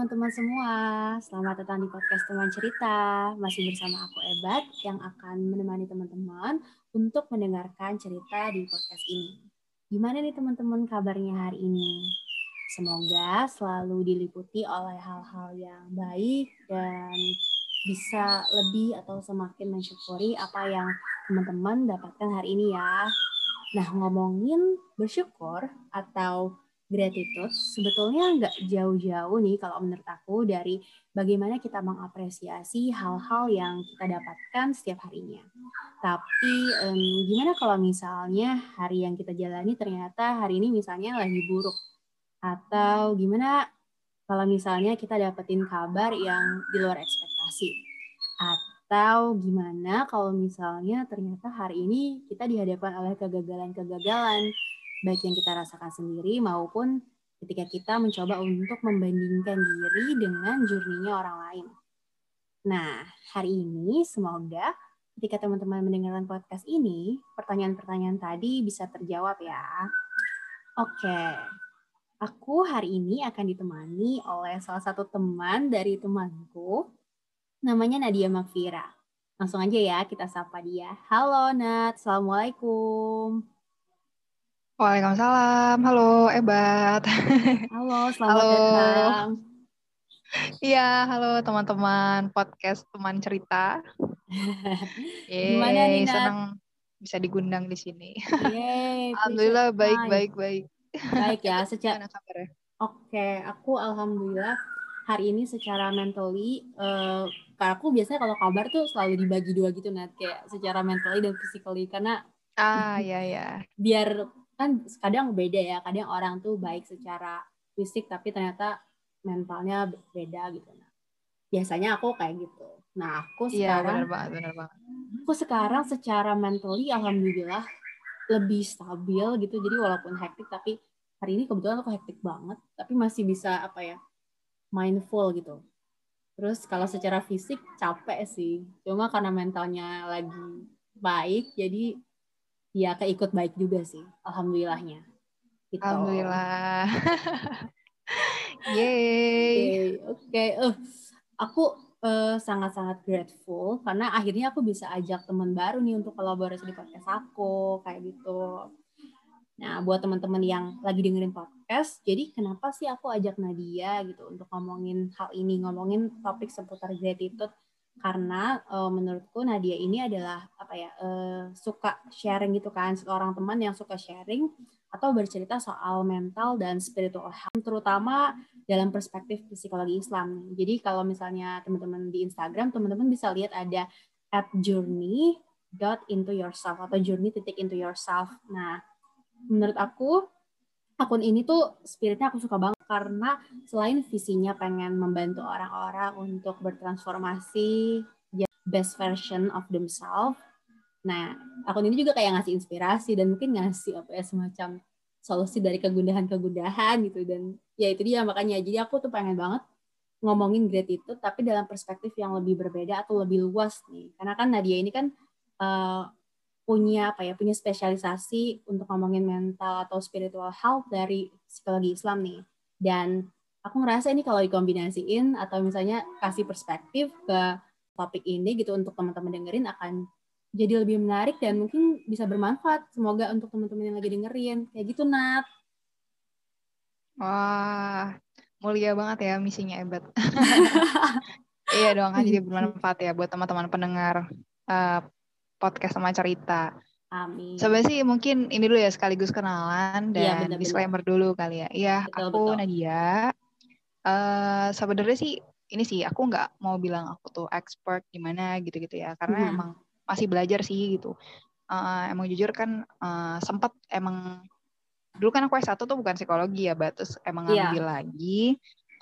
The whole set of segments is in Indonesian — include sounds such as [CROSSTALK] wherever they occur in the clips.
teman-teman semua, selamat datang di podcast teman cerita. Masih bersama aku Ebat yang akan menemani teman-teman untuk mendengarkan cerita di podcast ini. Gimana nih teman-teman kabarnya hari ini? Semoga selalu diliputi oleh hal-hal yang baik dan bisa lebih atau semakin mensyukuri apa yang teman-teman dapatkan hari ini ya. Nah, ngomongin bersyukur atau gratitude sebetulnya nggak jauh-jauh nih kalau menurut aku dari bagaimana kita mengapresiasi hal-hal yang kita dapatkan setiap harinya. Tapi um, gimana kalau misalnya hari yang kita jalani ternyata hari ini misalnya lagi buruk? Atau gimana kalau misalnya kita dapetin kabar yang di luar ekspektasi? Atau gimana kalau misalnya ternyata hari ini kita dihadapkan oleh kegagalan-kegagalan baik yang kita rasakan sendiri maupun ketika kita mencoba untuk membandingkan diri dengan jurninya orang lain. Nah, hari ini semoga ketika teman-teman mendengarkan podcast ini, pertanyaan-pertanyaan tadi bisa terjawab ya. Oke, aku hari ini akan ditemani oleh salah satu teman dari temanku, namanya Nadia Makfira. Langsung aja ya kita sapa dia. Halo Nat, Assalamualaikum. Waalaikumsalam. Halo, Ebat. [LAUGHS] Halo, selamat halo. datang. Iya, halo teman-teman podcast teman cerita. [LAUGHS] Yeay, Gimana nih, senang bisa digundang di sini. Yeay, [LAUGHS] alhamdulillah baik, baik, baik. Baik ya, secara Oke, okay, aku alhamdulillah hari ini secara mentally uh, aku biasanya kalau kabar tuh selalu dibagi dua gitu Nat, kayak secara mentally dan physically karena Ah, ya ya. Biar kan kadang beda ya kadang orang tuh baik secara fisik tapi ternyata mentalnya beda gitu. Nah biasanya aku kayak gitu. Nah aku iya, sekarang bener banget, bener banget. aku sekarang secara mentally alhamdulillah lebih stabil gitu. Jadi walaupun hektik tapi hari ini kebetulan aku hektik banget tapi masih bisa apa ya mindful gitu. Terus kalau secara fisik capek sih. Cuma karena mentalnya lagi baik jadi ya keikut baik juga sih alhamdulillahnya gitu. alhamdulillah [LAUGHS] Yeay. Oke, okay. uh, aku uh, sangat-sangat grateful karena akhirnya aku bisa ajak teman baru nih untuk kolaborasi di podcast aku kayak gitu. Nah, buat teman-teman yang lagi dengerin podcast, jadi kenapa sih aku ajak Nadia gitu untuk ngomongin hal ini, ngomongin topik seputar gratitude karena uh, menurutku Nadia ini adalah apa ya uh, suka sharing gitu kan seorang teman yang suka sharing atau bercerita soal mental dan spiritual health terutama dalam perspektif psikologi Islam. Jadi kalau misalnya teman-teman di Instagram teman-teman bisa lihat ada at journey dot into yourself atau journey titik into yourself. Nah menurut aku akun ini tuh spiritnya aku suka banget karena selain visinya pengen membantu orang-orang untuk bertransformasi best version of themselves nah akun ini juga kayak ngasih inspirasi dan mungkin ngasih apa ya semacam solusi dari kegundahan-kegundahan gitu dan ya itu dia makanya. Jadi aku tuh pengen banget ngomongin gratitude tapi dalam perspektif yang lebih berbeda atau lebih luas nih. Karena kan Nadia ini kan uh, punya apa ya punya spesialisasi untuk ngomongin mental atau spiritual health dari psikologi Islam nih dan aku ngerasa ini kalau dikombinasiin atau misalnya kasih perspektif ke topik ini gitu untuk teman-teman dengerin akan jadi lebih menarik dan mungkin bisa bermanfaat. Semoga untuk teman-teman yang lagi dengerin. Kayak gitu, Nat. Wah, mulia banget ya misinya Ebet. [LAUGHS] iya dong, kan jadi bermanfaat ya buat teman-teman pendengar uh, podcast sama cerita. Amin. Sebenarnya sih mungkin ini dulu ya sekaligus kenalan iya, dan ya, bener, disclaimer dulu kali ya. Iya, aku betul. Nadia. Uh, sebenarnya sih ini sih aku nggak mau bilang aku tuh expert gimana gitu-gitu ya, karena hmm. emang masih belajar sih gitu. Uh, emang jujur kan uh, sempat emang dulu kan aku S1 tuh bukan psikologi ya, terus emang iya. ngambil yeah. lagi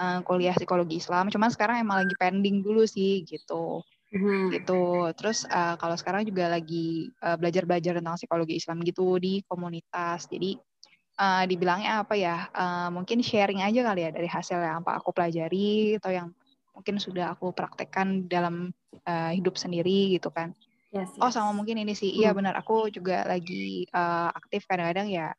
uh, kuliah psikologi Islam. Cuman sekarang emang lagi pending dulu sih gitu hmm. gitu. Terus uh, kalau sekarang juga lagi uh, belajar-belajar tentang psikologi Islam gitu di komunitas. Jadi uh, dibilangnya apa ya? Uh, mungkin sharing aja kali ya dari hasil yang apa aku pelajari atau yang mungkin sudah aku praktekkan dalam uh, hidup sendiri gitu kan. Yes, yes. Oh sama mungkin ini sih, iya hmm. iya benar aku juga lagi uh, aktif kadang-kadang ya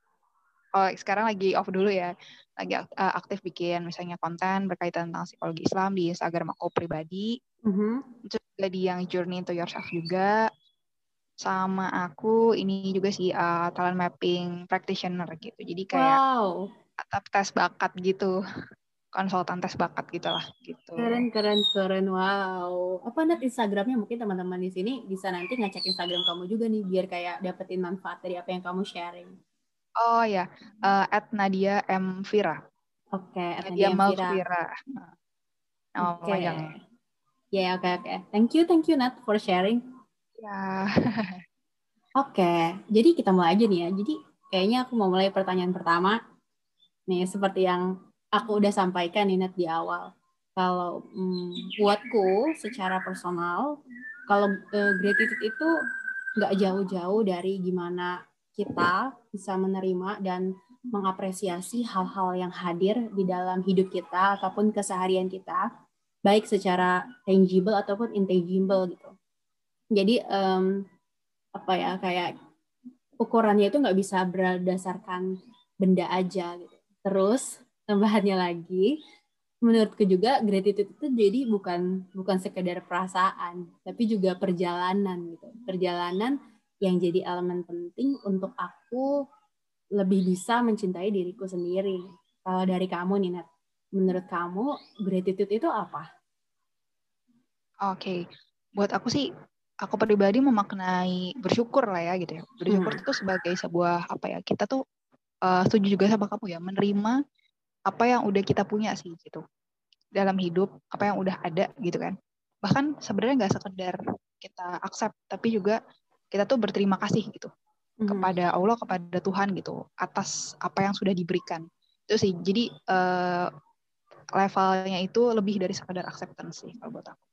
oh sekarang lagi off dulu ya lagi uh, aktif bikin misalnya konten berkaitan tentang psikologi Islam di Instagram aku pribadi mm-hmm. terus juga di yang Journey to Yourself juga sama aku ini juga sih uh, talent mapping practitioner gitu jadi kayak wow. tes bakat gitu konsultan tes bakat gitu lah gitu. Keren keren keren wow. Apa nanti Instagramnya mungkin teman-teman di sini bisa nanti ngecek Instagram kamu juga nih biar kayak dapetin manfaat dari apa yang kamu sharing. Oh ya, uh, at Nadia M Vira. Oke, okay, Nadia, Nadia M Vira. Nama okay. panjangnya. Ya, yeah, oke okay, oke. Okay. Thank you, thank you Nat for sharing. Ya. [LAUGHS] oke, okay. jadi kita mulai aja nih ya. Jadi kayaknya aku mau mulai pertanyaan pertama. Nih, seperti yang aku udah sampaikan Ninat di awal. Kalau hmm, buatku secara personal, kalau uh, gratitude itu nggak jauh-jauh dari gimana kita bisa menerima dan mengapresiasi hal-hal yang hadir di dalam hidup kita ataupun keseharian kita, baik secara tangible ataupun intangible gitu. Jadi um, apa ya kayak ukurannya itu nggak bisa berdasarkan benda aja gitu. Terus tambahannya lagi menurutku juga gratitude itu jadi bukan bukan sekedar perasaan tapi juga perjalanan gitu perjalanan yang jadi elemen penting untuk aku lebih bisa mencintai diriku sendiri kalau dari kamu nih Nat menurut kamu gratitude itu apa? Oke okay. buat aku sih aku pribadi memaknai bersyukur lah ya gitu ya bersyukur hmm. itu sebagai sebuah apa ya kita tuh uh, setuju juga sama kamu ya menerima apa yang udah kita punya sih gitu dalam hidup apa yang udah ada gitu kan bahkan sebenarnya nggak sekedar kita accept tapi juga kita tuh berterima kasih gitu mm-hmm. kepada Allah kepada Tuhan gitu atas apa yang sudah diberikan itu sih jadi uh, levelnya itu lebih dari sekedar acceptance sih kalau buat aku.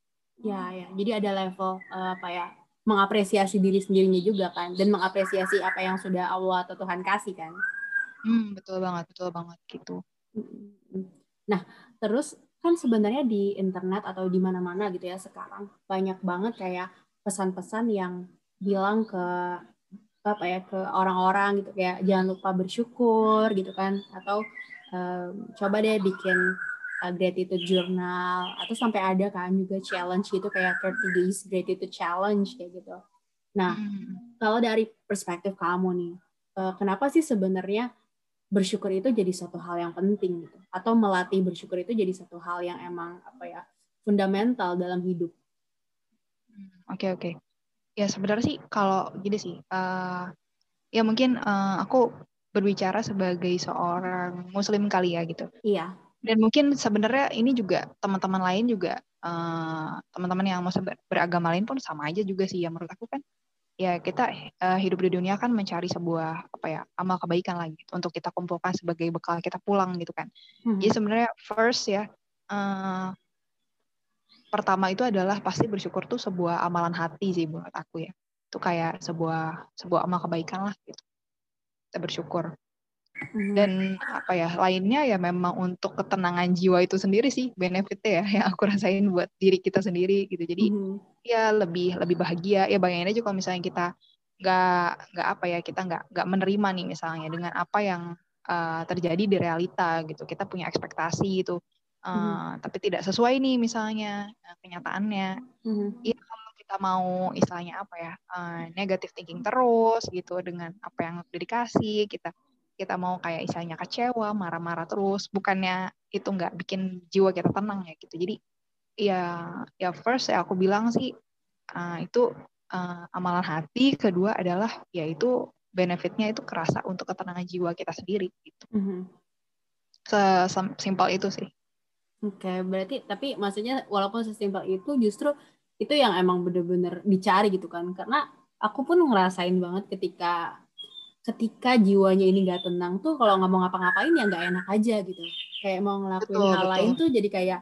Ya ya. Jadi ada level uh, apa ya mengapresiasi diri sendirinya juga kan dan mengapresiasi apa yang sudah Allah atau Tuhan kasih kan. Hmm betul banget betul banget gitu. Nah, terus kan sebenarnya di internet atau di mana-mana gitu ya sekarang banyak banget kayak pesan-pesan yang bilang ke apa ya ke orang-orang gitu. Kayak jangan lupa bersyukur gitu kan atau um, coba deh bikin uh, gratitude journal atau sampai ada kan juga challenge gitu kayak 30 days gratitude challenge kayak gitu. Nah, hmm. kalau dari perspektif kamu nih, uh, kenapa sih sebenarnya bersyukur itu jadi satu hal yang penting gitu atau melatih bersyukur itu jadi satu hal yang emang apa ya fundamental dalam hidup. Hmm, oke okay, oke. Okay. Ya sebenarnya sih kalau gini sih uh, ya mungkin uh, aku berbicara sebagai seorang muslim kali ya gitu. Iya. Dan mungkin sebenarnya ini juga teman-teman lain juga uh, teman-teman yang mau beragama lain pun sama aja juga sih ya menurut aku kan ya kita uh, hidup di dunia kan mencari sebuah apa ya amal kebaikan lagi gitu, untuk kita kumpulkan sebagai bekal kita pulang gitu kan. Hmm. Jadi sebenarnya first ya uh, pertama itu adalah pasti bersyukur tuh sebuah amalan hati sih buat aku ya. Itu kayak sebuah sebuah amal kebaikan lah gitu. Kita bersyukur. Hmm. Dan apa ya lainnya ya memang untuk ketenangan jiwa itu sendiri sih benefitnya ya yang aku [LAUGHS] rasain buat diri kita sendiri gitu. Jadi hmm ya lebih lebih bahagia ya bayangin aja kalau misalnya kita nggak nggak apa ya kita nggak nggak menerima nih misalnya dengan apa yang uh, terjadi di realita gitu kita punya ekspektasi itu uh, mm-hmm. tapi tidak sesuai nih misalnya uh, kenyataannya mm-hmm. ya kalau kita mau istilahnya apa ya uh, negatif thinking terus gitu dengan apa yang dikasih kita kita mau kayak istilahnya kecewa marah-marah terus bukannya itu nggak bikin jiwa kita tenang ya gitu. Jadi ya ya first ya aku bilang sih uh, itu uh, amalan hati kedua adalah yaitu benefitnya itu kerasa untuk ketenangan jiwa kita sendiri gitu. Mm-hmm. sesimpel itu sih. Oke okay, berarti tapi maksudnya walaupun sesimpel itu justru itu yang emang bener-bener dicari gitu kan. Karena aku pun ngerasain banget ketika ketika jiwanya ini gak tenang tuh kalau nggak mau ngapa-ngapain ya nggak enak aja gitu kayak mau ngelakuin betul, hal betul. lain tuh jadi kayak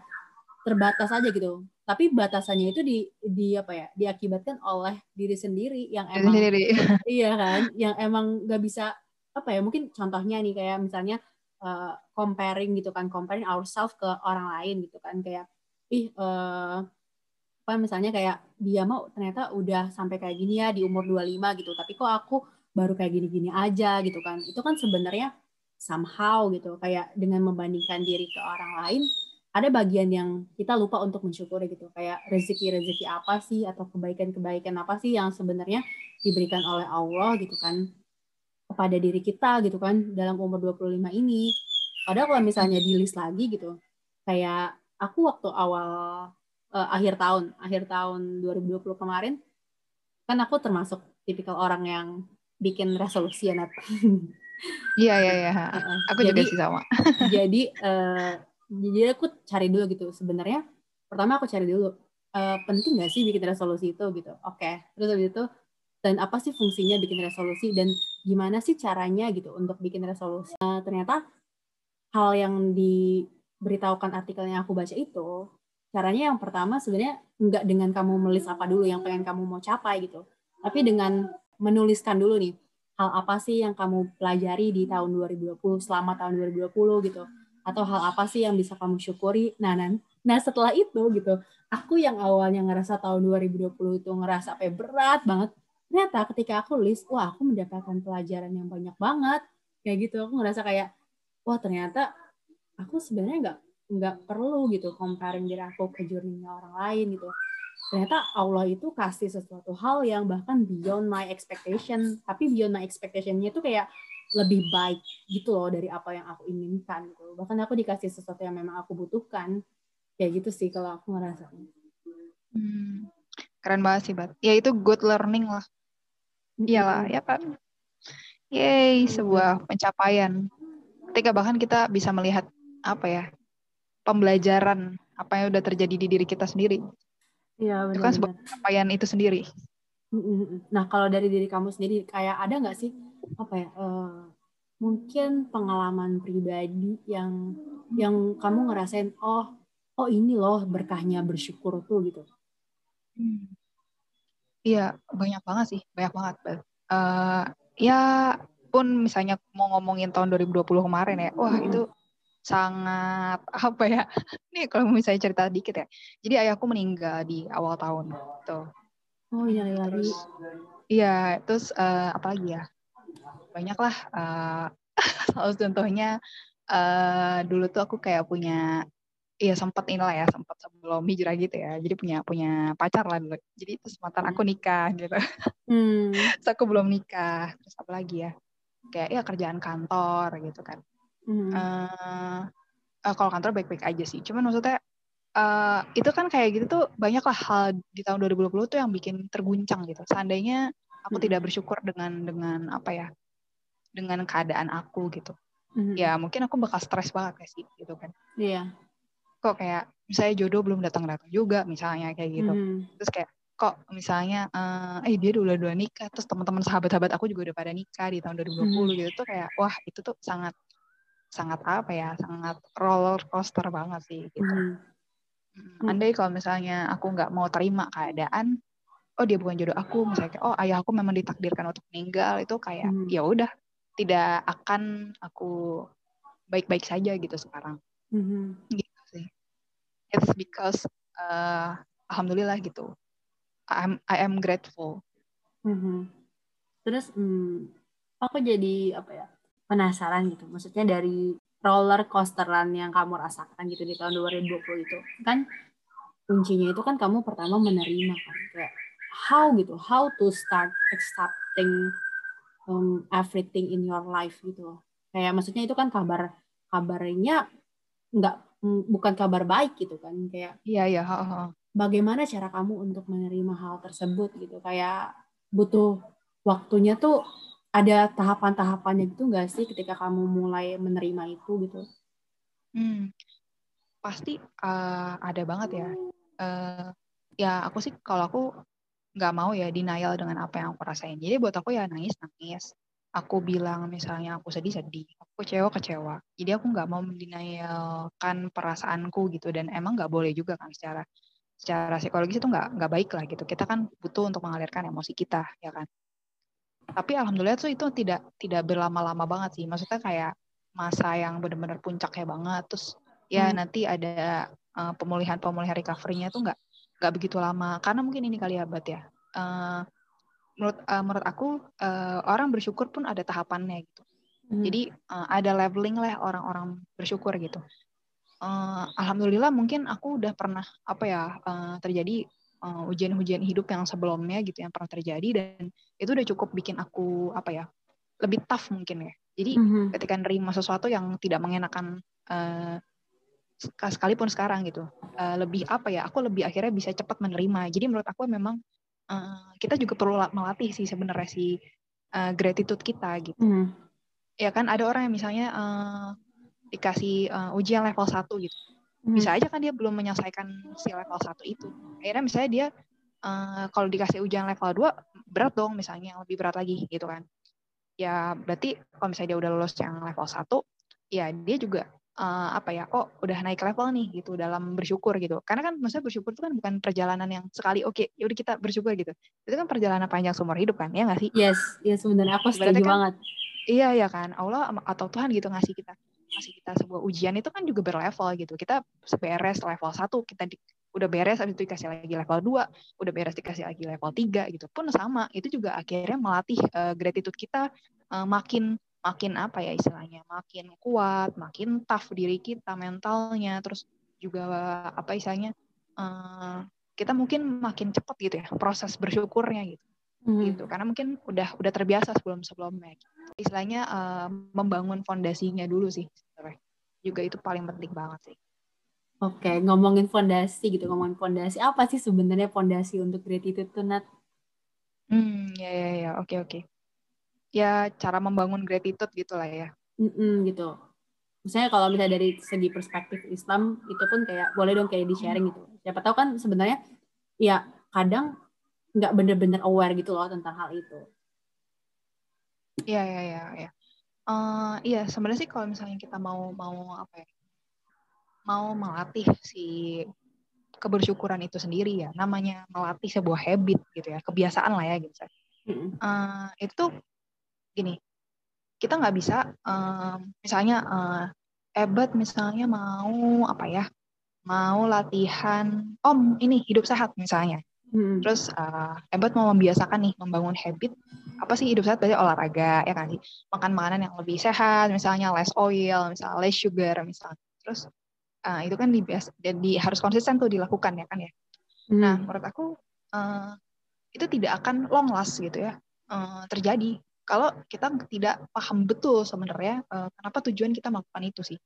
terbatas aja gitu tapi batasannya itu di di apa ya diakibatkan oleh diri sendiri yang emang sendiri. [LAUGHS] iya kan yang emang nggak bisa apa ya mungkin contohnya nih kayak misalnya uh, comparing gitu kan comparing ourselves ke orang lain gitu kan kayak ih uh, apa misalnya kayak dia mau ternyata udah sampai kayak gini ya di umur 25 gitu tapi kok aku baru kayak gini-gini aja gitu kan. Itu kan sebenarnya somehow gitu kayak dengan membandingkan diri ke orang lain ada bagian yang kita lupa untuk mensyukuri gitu. Kayak rezeki-rezeki apa sih atau kebaikan-kebaikan apa sih yang sebenarnya diberikan oleh Allah gitu kan kepada diri kita gitu kan dalam umur 25 ini. Padahal kalau misalnya di list lagi gitu kayak aku waktu awal uh, akhir tahun akhir tahun 2020 kemarin kan aku termasuk tipikal orang yang bikin resolusi ya Nat. [LAUGHS] Iya iya iya. [LAUGHS] Aku jadi, juga sih sama. [LAUGHS] jadi uh, jadi aku cari dulu gitu. Sebenarnya pertama aku cari dulu uh, penting gak sih bikin resolusi itu gitu? Oke okay. terus habis itu dan apa sih fungsinya bikin resolusi dan gimana sih caranya gitu untuk bikin resolusi? Uh, ternyata hal yang diberitahukan artikel yang aku baca itu caranya yang pertama sebenarnya nggak dengan kamu menulis apa dulu yang pengen kamu mau capai gitu. Tapi dengan menuliskan dulu nih hal apa sih yang kamu pelajari di tahun 2020 selama tahun 2020 gitu? Atau hal apa sih yang bisa kamu syukuri? Nah nah, nah setelah itu gitu aku yang awalnya ngerasa tahun 2020 itu ngerasa apa berat banget ternyata ketika aku list wah aku mendapatkan pelajaran yang banyak banget. Kayak gitu aku ngerasa kayak wah ternyata aku sebenarnya nggak nggak perlu gitu comparing diri aku ke journey orang lain gitu ternyata Allah itu kasih sesuatu hal yang bahkan beyond my expectation tapi beyond my expectationnya itu kayak lebih baik gitu loh dari apa yang aku inginkan gitu. Bahkan aku dikasih sesuatu yang memang aku butuhkan. Kayak gitu sih kalau aku ngerasa. Hmm, keren banget sih, Bat. Ya itu good learning lah. Iyalah, ya kan? Yay, sebuah pencapaian. Ketika bahkan kita bisa melihat apa ya, pembelajaran apa yang udah terjadi di diri kita sendiri. Iya, benar. Itu kan sebuah pencapaian itu sendiri. Nah, kalau dari diri kamu sendiri, kayak ada nggak sih apa ya uh, mungkin pengalaman pribadi yang yang kamu ngerasain oh oh ini loh berkahnya bersyukur tuh gitu hmm. iya banyak banget sih banyak banget uh, ya pun misalnya mau ngomongin tahun 2020 kemarin ya wah itu sangat [LAUGHS] apa ya nih kalau misalnya cerita dikit ya. Jadi ayahku meninggal di awal tahun tuh oh iya lagi iya. Terus uh, apa lagi ya? Banyak lah uh, salah [LAUGHS] contohnya uh, dulu tuh aku kayak punya Iya sempat inilah ya sempat sebelum hijrah gitu ya. Jadi punya punya pacar lah dulu. Jadi itu kesempatan aku nikah gitu. Hmm. [LAUGHS] terus aku belum nikah. Terus apa lagi ya? Kayak ya kerjaan kantor gitu kan hmm. uh, uh, kalau kantor baik-baik aja sih cuman maksudnya uh, itu kan kayak gitu tuh banyak lah hal di tahun 2020 tuh yang bikin terguncang gitu seandainya aku hmm. tidak bersyukur dengan dengan apa ya dengan keadaan aku gitu mm-hmm. ya mungkin aku bakal stres banget kayak sih gitu kan iya yeah. kok kayak misalnya jodoh belum datang datang juga misalnya kayak gitu mm-hmm. terus kayak kok misalnya uh, eh dia udah dua nikah terus teman-teman sahabat-sahabat aku juga udah pada nikah di tahun 2020 mm-hmm. gitu tuh kayak wah itu tuh sangat sangat apa ya sangat roller coaster banget sih gitu mm-hmm. andai kalau misalnya aku nggak mau terima keadaan oh dia bukan jodoh aku misalnya oh ayah aku memang ditakdirkan untuk meninggal itu kayak hmm. ya udah tidak akan aku baik-baik saja gitu sekarang. Mm-hmm. Gitu sih. It's because uh, alhamdulillah gitu. I am I am grateful. Mm-hmm. Terus hmm, aku jadi apa ya penasaran gitu. Maksudnya dari roller coasteran yang kamu rasakan gitu di tahun 2020 itu. Kan kuncinya itu kan kamu pertama menerima kan. Kayak how gitu how to start accepting um, everything in your life gitu kayak maksudnya itu kan kabar kabarnya nggak mm, bukan kabar baik gitu kan. Kayak iya iya bagaimana cara kamu untuk menerima hal tersebut gitu. Kayak butuh waktunya tuh ada tahapan-tahapannya gitu nggak sih ketika kamu mulai menerima itu gitu hmm, pasti uh, ada banget ya uh, ya aku sih kalau aku nggak mau ya denial dengan apa yang aku rasain. Jadi buat aku ya nangis nangis. Aku bilang misalnya aku sedih sedih, aku kecewa kecewa. Jadi aku nggak mau mendenialkan perasaanku gitu dan emang nggak boleh juga kan secara secara psikologis itu nggak nggak baik lah gitu. Kita kan butuh untuk mengalirkan emosi kita ya kan. Tapi alhamdulillah tuh itu tidak tidak berlama-lama banget sih. Maksudnya kayak masa yang benar-benar puncaknya banget. Terus ya hmm. nanti ada uh, pemulihan pemulihan recovery-nya tuh nggak nggak begitu lama karena mungkin ini kali bat ya uh, menurut uh, menurut aku uh, orang bersyukur pun ada tahapannya gitu Hmm. Jadi uh, ada leveling lah orang-orang bersyukur gitu. Uh, Alhamdulillah mungkin aku udah pernah apa ya uh, terjadi uh, ujian-ujian hidup yang sebelumnya gitu yang pernah terjadi dan itu udah cukup bikin aku apa ya lebih tough mungkin ya. Jadi mm-hmm. ketika nerima sesuatu yang tidak mengenakan uh, sekalipun sekarang gitu uh, lebih apa ya aku lebih akhirnya bisa cepat menerima. Jadi menurut aku memang uh, kita juga perlu melatih sih sebenarnya si uh, gratitude kita gitu. Mm ya kan ada orang yang misalnya uh, dikasih uh, ujian level 1 gitu. Hmm. Bisa aja kan dia belum menyelesaikan si level 1 itu. Akhirnya misalnya dia uh, kalau dikasih ujian level 2 berat dong misalnya yang lebih berat lagi gitu kan. Ya berarti kalau misalnya dia udah lulus yang level 1 ya dia juga uh, apa ya oh udah naik level nih gitu dalam bersyukur gitu. Karena kan maksudnya bersyukur itu kan bukan perjalanan yang sekali oke okay, ya udah kita bersyukur gitu. Itu kan perjalanan panjang seumur hidup kan ya nggak sih? Yes ya yes, sebenarnya aku setuju kan, banget. Iya ya kan. Allah atau Tuhan gitu ngasih kita ngasih kita sebuah ujian itu kan juga berlevel gitu kita beres level satu kita di, udah beres habis itu dikasih lagi level 2, udah beres dikasih lagi level 3 gitu. Pun sama, itu juga akhirnya melatih uh, gratitude kita uh, makin makin apa ya istilahnya, makin kuat, makin tough diri kita mentalnya, terus juga apa istilahnya uh, kita mungkin makin cepat gitu ya proses bersyukurnya gitu hmm. gitu karena mungkin udah udah terbiasa sebelum sebelumnya gitu. istilahnya uh, membangun fondasinya dulu sih juga itu paling penting banget sih Oke, okay, ngomongin fondasi gitu, ngomongin fondasi apa sih sebenarnya fondasi untuk gratitude tuh Nat? Hmm, ya ya ya, oke oke. Ya cara membangun gratitude gitu lah ya. Mm-mm, gitu. Misalnya kalau misalnya dari segi perspektif Islam itu pun kayak boleh dong kayak di sharing gitu. Siapa tahu kan sebenarnya ya kadang nggak bener-bener aware gitu loh tentang hal itu. Iya iya iya. Iya uh, iya sebenarnya sih kalau misalnya kita mau mau apa ya mau melatih si kebersyukuran itu sendiri ya namanya melatih sebuah habit gitu ya kebiasaan lah ya gitu. Uh, itu gini kita nggak bisa uh, misalnya uh, Ebet misalnya mau apa ya mau latihan om ini hidup sehat misalnya Hmm. Terus uh, Ebot mau membiasakan nih membangun habit apa sih hidup sehat berarti olahraga ya kan sih? Makan makanan yang lebih sehat misalnya less oil misalnya less sugar misalnya terus uh, itu kan dibias jadi harus konsisten tuh dilakukan ya kan ya? Hmm. nah menurut aku uh, itu tidak akan long last gitu ya uh, terjadi. Kalau kita tidak paham betul sebenarnya uh, kenapa tujuan kita melakukan itu sih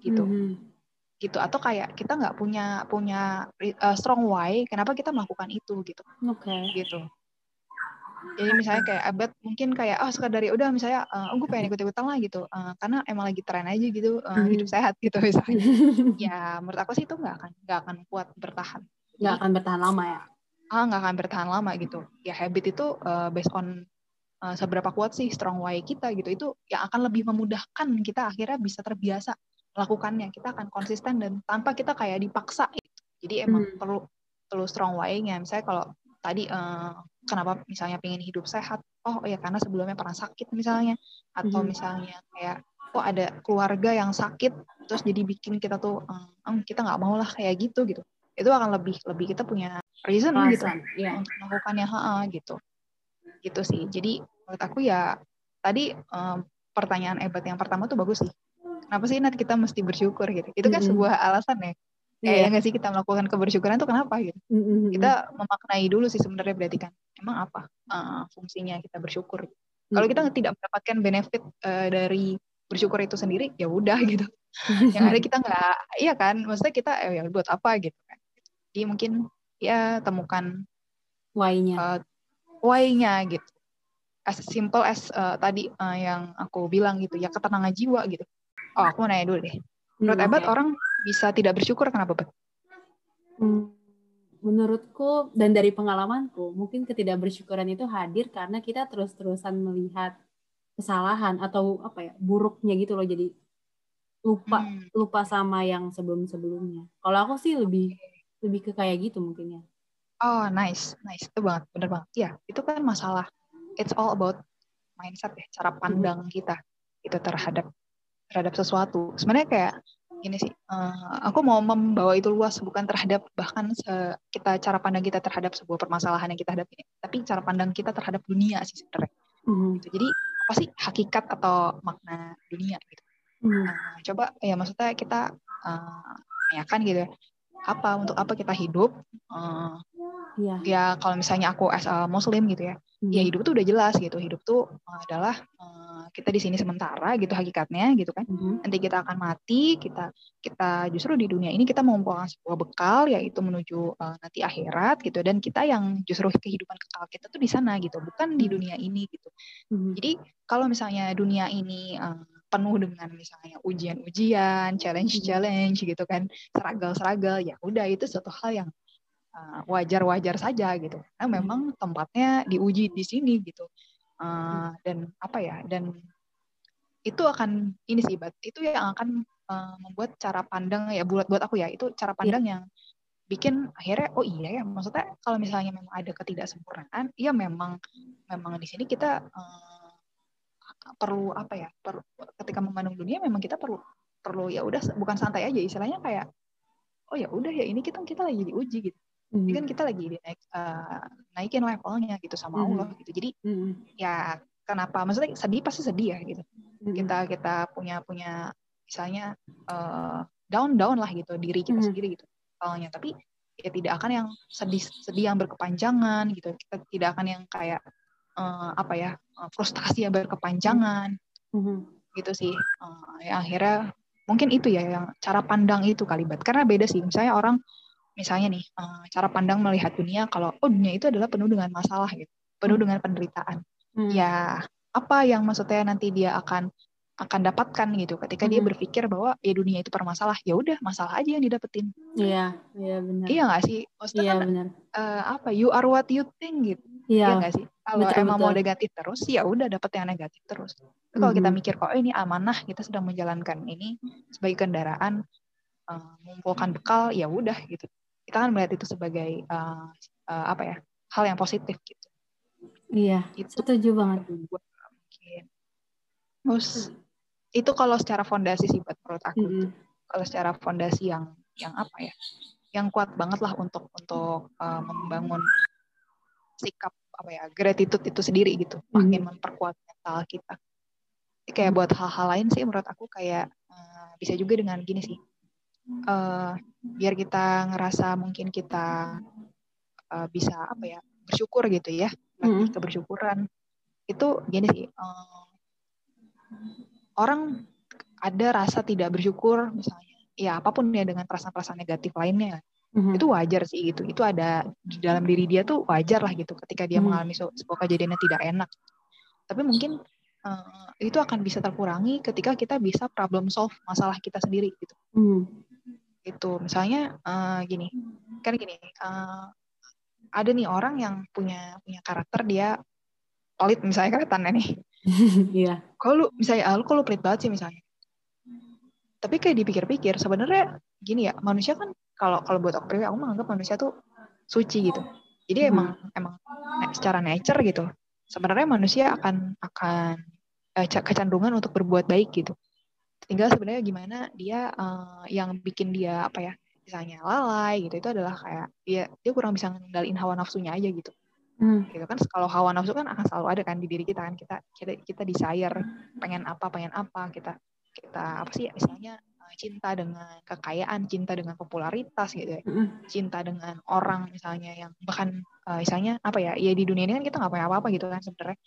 gitu. Hmm gitu. Atau kayak kita nggak punya punya uh, strong why kenapa kita melakukan itu gitu. Oke. Okay. gitu. Jadi misalnya kayak abad mungkin kayak oh sekadar dari ya udah misalnya uh, oh gue pengen ikut ikutan lah gitu. Uh, karena emang lagi tren aja gitu uh, mm. hidup sehat gitu misalnya. [LAUGHS] Ya menurut aku sih itu nggak akan nggak akan kuat bertahan. Nggak akan bertahan lama ya? Ah nggak akan bertahan lama gitu. Ya habit itu uh, based on uh, seberapa kuat sih strong why kita gitu. Itu yang akan lebih memudahkan kita akhirnya bisa terbiasa melakukannya. Kita akan konsisten dan tanpa kita kayak dipaksa. Jadi emang hmm. perlu perlu strong why-nya. Misalnya kalau tadi uh, kenapa misalnya pengen hidup sehat? Oh ya karena sebelumnya pernah sakit misalnya. Atau hmm. misalnya kayak oh ada keluarga yang sakit terus jadi bikin kita tuh um, kita nggak mau lah kayak gitu gitu. Itu akan lebih lebih kita punya reason Alasan, gitu ya. untuk melakukannya ha, gitu. Gitu sih. Jadi menurut aku ya tadi um, pertanyaan Ebat yang pertama tuh bagus sih kenapa sih Nat kita mesti bersyukur gitu? Itu kan mm -hmm. sebuah alasan ya. Kayak yeah. nggak sih kita melakukan kebersyukuran itu kenapa gitu? Mm -hmm. kita memaknai dulu sih sebenarnya berarti kan. Emang apa uh, fungsinya kita bersyukur? Mm -hmm. kalau kita tidak mendapatkan benefit uh, dari bersyukur itu sendiri ya udah gitu. [LAUGHS] Yang ada kita nggak iya kan? Maksudnya kita eh, ya buat apa gitu kan? Jadi mungkin ya temukan why-nya. uh, why-nya gitu. As simple as uh, tadi uh, yang aku bilang gitu ya ketenangan jiwa gitu Oh, aku mau nanya dulu deh. Menurut hmm, Ebat okay. orang bisa tidak bersyukur kenapa, Bet? Hmm, menurutku dan dari pengalamanku, mungkin ketidakbersyukuran itu hadir karena kita terus-terusan melihat kesalahan atau apa ya buruknya gitu loh jadi lupa hmm. lupa sama yang sebelum-sebelumnya. Kalau aku sih lebih lebih ke kayak gitu mungkin ya. Oh, nice. Nice. Itu banget, bener banget. Iya, itu kan masalah. It's all about mindset ya, cara pandang hmm. kita itu terhadap terhadap sesuatu. Sebenarnya kayak gini sih, uh, aku mau membawa itu luas bukan terhadap bahkan kita cara pandang kita terhadap sebuah permasalahan yang kita hadapi, tapi cara pandang kita terhadap dunia sih sebenarnya. Mm. Gitu. Jadi apa sih hakikat atau makna dunia gitu. Hmm. Nah, coba ya maksudnya kita uh, ya kan gitu ya apa untuk apa kita hidup uh, yeah. ya kalau misalnya aku as a muslim gitu ya hmm. ya hidup tuh udah jelas gitu hidup tuh adalah uh, kita di sini sementara gitu hakikatnya gitu kan hmm. nanti kita akan mati kita kita justru di dunia ini kita mengumpulkan sebuah bekal yaitu menuju uh, nanti akhirat gitu dan kita yang justru kehidupan kekal kita tuh di sana gitu bukan di dunia ini gitu hmm. jadi kalau misalnya dunia ini uh, penuh dengan misalnya ujian-ujian, challenge-challenge gitu kan, seragel-seragel, ya udah itu suatu hal yang uh, wajar-wajar saja gitu. Nah, memang tempatnya diuji di sini gitu. Uh, dan apa ya? Dan itu akan ini sih, Bat, itu yang akan uh, membuat cara pandang ya buat buat aku ya, itu cara iya. pandang yeah. yang bikin akhirnya oh iya ya maksudnya kalau misalnya memang ada ketidaksempurnaan ya memang memang di sini kita uh, perlu apa ya perlu ketika memandang dunia memang kita perlu perlu ya udah bukan santai aja istilahnya kayak oh ya udah ya ini kita kita lagi diuji gitu mm. ini kan kita lagi naik uh, naikin levelnya gitu sama mm. Allah gitu jadi mm. ya kenapa maksudnya sedih pasti sedih ya gitu mm. kita kita punya punya misalnya uh, down down lah gitu diri kita mm. sendiri gitu awalnya tapi ya tidak akan yang sedih sedih yang berkepanjangan gitu kita tidak akan yang kayak uh, apa ya frustasi yang berkepanjangan mm-hmm. gitu sih uh, ya akhirnya mungkin itu ya yang cara pandang itu kalibat karena beda sih misalnya orang misalnya nih uh, cara pandang melihat dunia kalau oh dunia itu adalah penuh dengan masalah gitu penuh mm. dengan penderitaan mm. ya apa yang maksudnya nanti dia akan akan dapatkan gitu ketika mm. dia hmm. berpikir bahwa ya dunia itu permasalah ya udah masalah aja yang didapetin iya iya benar iya nggak sih maksudnya iya, kan Uh, apa you are what you think gitu iya nggak sih kalau betul, emang betul. mau negatif terus ya udah dapet yang negatif terus mm-hmm. kalau kita mikir kok oh, ini amanah kita sedang menjalankan ini sebagai kendaraan uh, mengumpulkan bekal ya udah gitu kita kan melihat itu sebagai uh, uh, apa ya hal yang positif gitu. Iya itu setuju banget. mungkin. Terus itu kalau secara fondasi sih buat menurut aku mm-hmm. kalau secara fondasi yang yang apa ya yang kuat banget lah untuk untuk uh, membangun sikap apa ya gratitude itu sendiri gitu. Makin memperkuat mental kita. Kayak buat hal-hal lain sih menurut aku kayak uh, bisa juga dengan gini sih uh, biar kita ngerasa mungkin kita uh, bisa apa ya bersyukur gitu ya mm-hmm. kebersyukuran itu gini sih uh, orang ada rasa tidak bersyukur misalnya ya apa pun ya dengan perasaan-perasaan negatif lainnya mm-hmm. itu wajar sih gitu itu ada di dalam diri dia tuh wajar lah gitu ketika dia mm-hmm. mengalami sebuah kejadian yang tidak enak tapi mungkin uh, itu akan bisa terkurangi ketika kita bisa problem solve masalah kita sendiri gitu mm-hmm. Itu misalnya uh, gini kan gini uh, ada nih orang yang punya punya karakter dia pelit misalnya kelihatannya nih [LAUGHS] Iya. Kalau misalnya ah, lu kalau pelit banget sih misalnya. Tapi kayak dipikir-pikir sebenarnya gini ya, manusia kan kalau kalau buat aku pribadi aku menganggap manusia tuh suci gitu. Jadi hmm. emang emang secara nature gitu. Sebenarnya manusia akan akan eh, kecenderungan untuk berbuat baik gitu. Tinggal sebenarnya gimana dia uh, yang bikin dia apa ya? misalnya lalai gitu itu adalah kayak dia dia kurang bisa ngendalin hawa nafsunya aja gitu. Hmm. gitu kan kalau hawa nafsu kan akan selalu ada kan di diri kita kan kita kita kita desire pengen apa pengen apa kita kita apa sih ya, misalnya eh, cinta dengan kekayaan cinta dengan popularitas gitu ya hmm. cinta dengan orang misalnya yang bahkan uh, misalnya apa ya ya di dunia ini kan kita nggak punya apa-apa gitu kan sebenarnya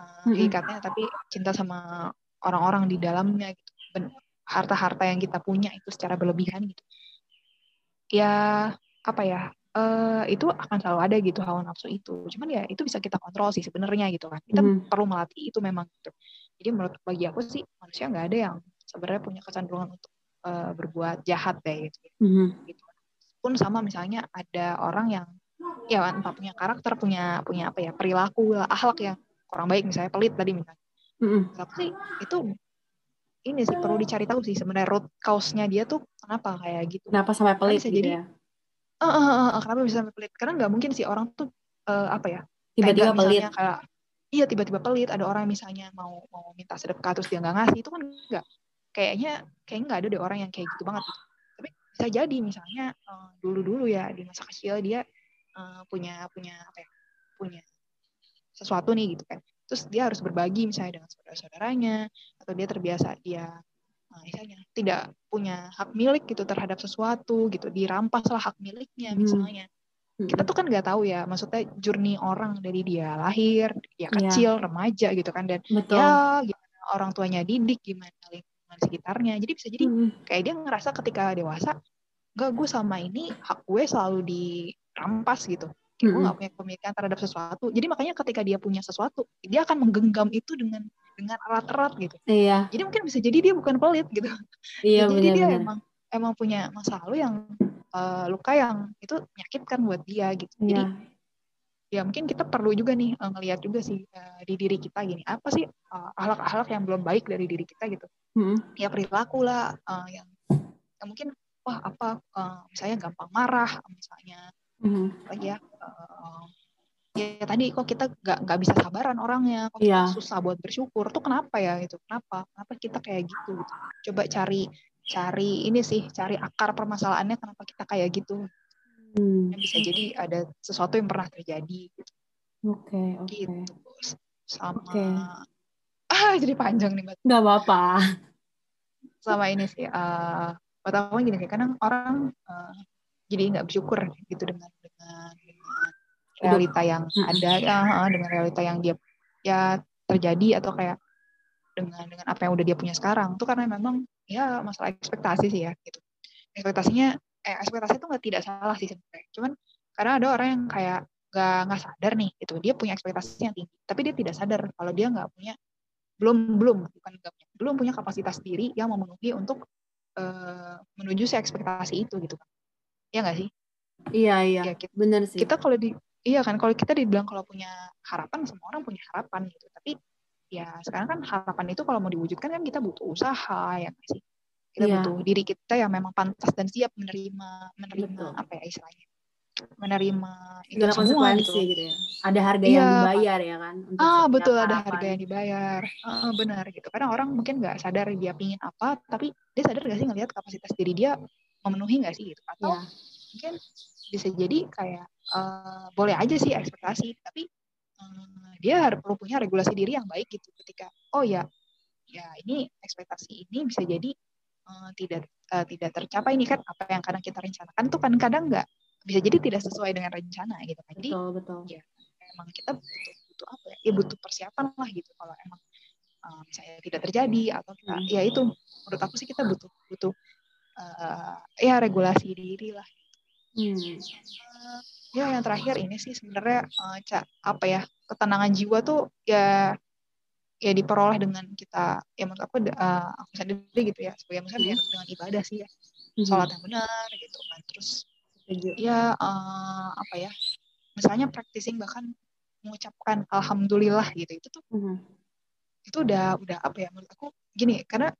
uh, hmm. ikatnya tapi cinta sama orang-orang di dalamnya gitu harta-harta yang kita punya itu secara berlebihan gitu ya apa ya uh, itu akan selalu ada gitu hawa nafsu itu. Cuman ya itu bisa kita kontrol sih sebenarnya gitu kan. Kita hmm. perlu melatih itu memang gitu. Jadi menurut bagi aku sih manusia nggak ada yang sebenarnya punya kecenderungan untuk uh, berbuat jahat deh gitu. Hmm. gitu. Pun sama misalnya ada orang yang ya entah punya karakter, punya punya apa ya perilaku, akhlak yang kurang baik misalnya pelit tadi misalnya. Hmm. Tapi itu ini sih perlu dicari tahu sih sebenarnya root cause-nya dia tuh kenapa kayak gitu. Kenapa sampai pelit gitu jadi, ya? uh, uh, uh, kenapa bisa sampai pelit karena nggak mungkin sih orang tuh uh, apa ya tiba-tiba pelit kayak iya tiba-tiba pelit ada orang misalnya mau mau minta sedekah terus dia nggak ngasih itu kan nggak kayaknya kayak nggak ada deh orang yang kayak gitu banget gitu. tapi bisa jadi misalnya uh, dulu-dulu ya di masa kecil dia uh, punya punya apa ya punya sesuatu nih gitu kan terus dia harus berbagi misalnya dengan saudara-saudaranya atau dia terbiasa dia nah, misalnya tidak punya hak milik gitu terhadap sesuatu gitu dirampas lah hak miliknya hmm. misalnya hmm. kita tuh kan nggak tahu ya maksudnya journey orang dari dia lahir dia iya. kecil yeah. remaja gitu kan dan Betul. ya gimana orang tuanya didik gimana lingkungan sekitarnya jadi bisa jadi hmm. kayak dia ngerasa ketika dewasa enggak gue sama ini hak gue selalu dirampas gitu kayak gue gak punya pemilikan terhadap sesuatu. Jadi makanya ketika dia punya sesuatu dia akan menggenggam itu dengan dengan erat-erat gitu. Iya. Jadi mungkin bisa jadi dia bukan pelit gitu. Iya, jadi bener, dia bener. emang emang punya masa lalu yang uh, luka yang itu menyakitkan buat dia gitu. Iya. jadi ya mungkin kita perlu juga nih uh, ngelihat juga sih uh, di diri kita gini. Apa sih uh, ahlak-ahlak yang belum baik dari diri kita gitu? Hmm. ya perilaku lah uh, yang, yang mungkin wah apa uh, misalnya gampang marah misalnya mm-hmm. lagi ya uh, ya tadi kok kita nggak nggak bisa sabaran orangnya. Kok yeah. susah buat bersyukur. Tuh kenapa ya itu kenapa? Kenapa kita kayak gitu, gitu? Coba cari cari ini sih cari akar permasalahannya kenapa kita kayak gitu. Hmm. bisa jadi ada sesuatu yang pernah terjadi. Gitu oke okay, oke. Okay. gitu sama okay. ah jadi panjang nih mbak. Nggak apa-apa. Sama ini sih uh, pertama gini kayak kadang orang uh, jadi nggak bersyukur gitu dengan dengan, dengan realita yang ada ya dengan realita yang dia ya terjadi atau kayak dengan dengan apa yang udah dia punya sekarang tuh karena memang ya masalah ekspektasi sih ya gitu. Ekspektasinya eh, ekspektasi itu nggak tidak salah sih sebenarnya. Cuman karena ada orang yang kayak nggak nggak sadar nih gitu. Dia punya ekspektasi yang tinggi tapi dia tidak sadar kalau dia nggak punya belum belum bukan nggak punya belum punya kapasitas diri yang memenuhi untuk uh, menuju si ekspektasi itu gitu kan Iya nggak sih? Iya iya. Ya, kita, Bener sih. Kita kalau di iya kan kalau kita dibilang kalau punya harapan semua orang punya harapan gitu. Tapi ya sekarang kan harapan itu kalau mau diwujudkan kan kita butuh usaha ya nggak sih? Kita iya. butuh diri kita yang memang pantas dan siap menerima menerima Betul. apa ya istilahnya? menerima itu Segala semua gitu. gitu ya. Ada harga iya. yang dibayar ya kan? Untuk ah betul harapan. ada harga yang dibayar. Ah, benar gitu. Karena orang mungkin nggak sadar dia pingin apa, tapi dia sadar gak sih ngelihat kapasitas diri dia memenuhi nggak sih gitu atau yeah. mungkin bisa jadi kayak uh, boleh aja sih ekspektasi tapi uh, dia harus perlu punya regulasi diri yang baik gitu ketika oh ya ya ini ekspektasi ini bisa jadi uh, tidak uh, tidak tercapai ini kan apa yang kadang kita rencanakan tuh kan kadang nggak bisa jadi tidak sesuai dengan rencana gitu kan jadi betul, betul. ya emang kita butuh butuh apa ya, ya butuh persiapan lah gitu kalau emang uh, misalnya tidak terjadi atau kita hmm. ya itu menurut aku sih kita butuh butuh uh, ya regulasi diri lah. Hmm. Uh, ya yang terakhir ini sih sebenarnya uh, cak apa ya ketenangan jiwa tuh ya ya diperoleh dengan kita ya menurut aku uh, aku sendiri gitu ya sebagai misalnya hmm. dengan ibadah sih ya hmm. sholat yang benar gitu kan terus ya uh, apa ya misalnya practicing bahkan mengucapkan alhamdulillah gitu itu tuh hmm. itu udah udah apa ya menurut aku gini karena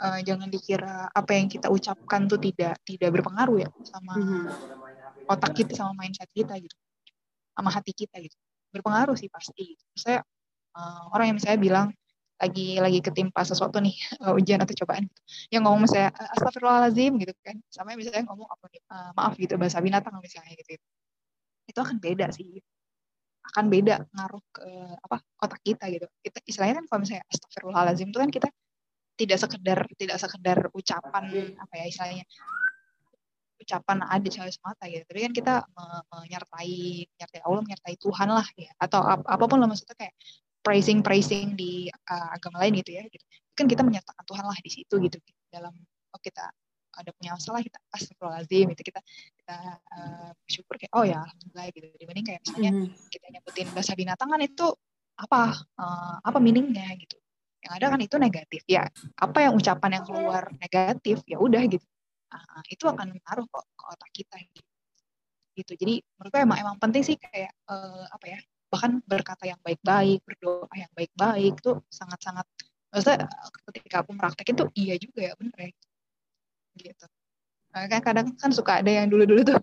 uh, jangan dikira apa yang kita ucapkan tuh tidak tidak berpengaruh ya sama mm-hmm. otak kita sama mindset kita gitu sama hati kita gitu berpengaruh sih pasti gitu. saya uh, orang yang misalnya bilang lagi lagi ketimpa sesuatu nih uh, ujian atau cobaan gitu. yang ngomong misalnya astagfirullahalazim gitu kan sama misalnya ngomong apa uh, maaf gitu bahasa binatang misalnya gitu itu akan beda sih akan beda ngaruh ke apa otak kita gitu kita istilahnya kan kalau misalnya astagfirullahalazim itu kan kita tidak sekedar tidak sekedar ucapan apa ya istilahnya ucapan ada sekali semata gitu. Tapi kan kita menyertai menyertai Allah menyertai Tuhan lah ya. Atau ap apa pun lah maksudnya kayak praising praising di uh, agama lain gitu ya. Gitu. kan kita menyertakan Tuhan lah di situ gitu. Dalam oh kita ada punya masalah kita astagfirullahaladzim itu kita kita uh, bersyukur kayak oh ya alhamdulillah gitu. Dibanding kayak misalnya mm -hmm. kita nyebutin bahasa binatang kan itu apa uh, apa meaningnya gitu yang ada kan itu negatif. Ya apa yang ucapan yang keluar negatif ya udah gitu. Nah, itu akan mengaruh kok ke otak kita gitu. Jadi menurutku emang emang penting sih kayak uh, apa ya bahkan berkata yang baik-baik berdoa yang baik-baik tuh sangat-sangat maksudnya ketika aku meraktekin tuh iya juga ya bener ya. Gitu. Nah, kan kadang kan suka ada yang dulu-dulu tuh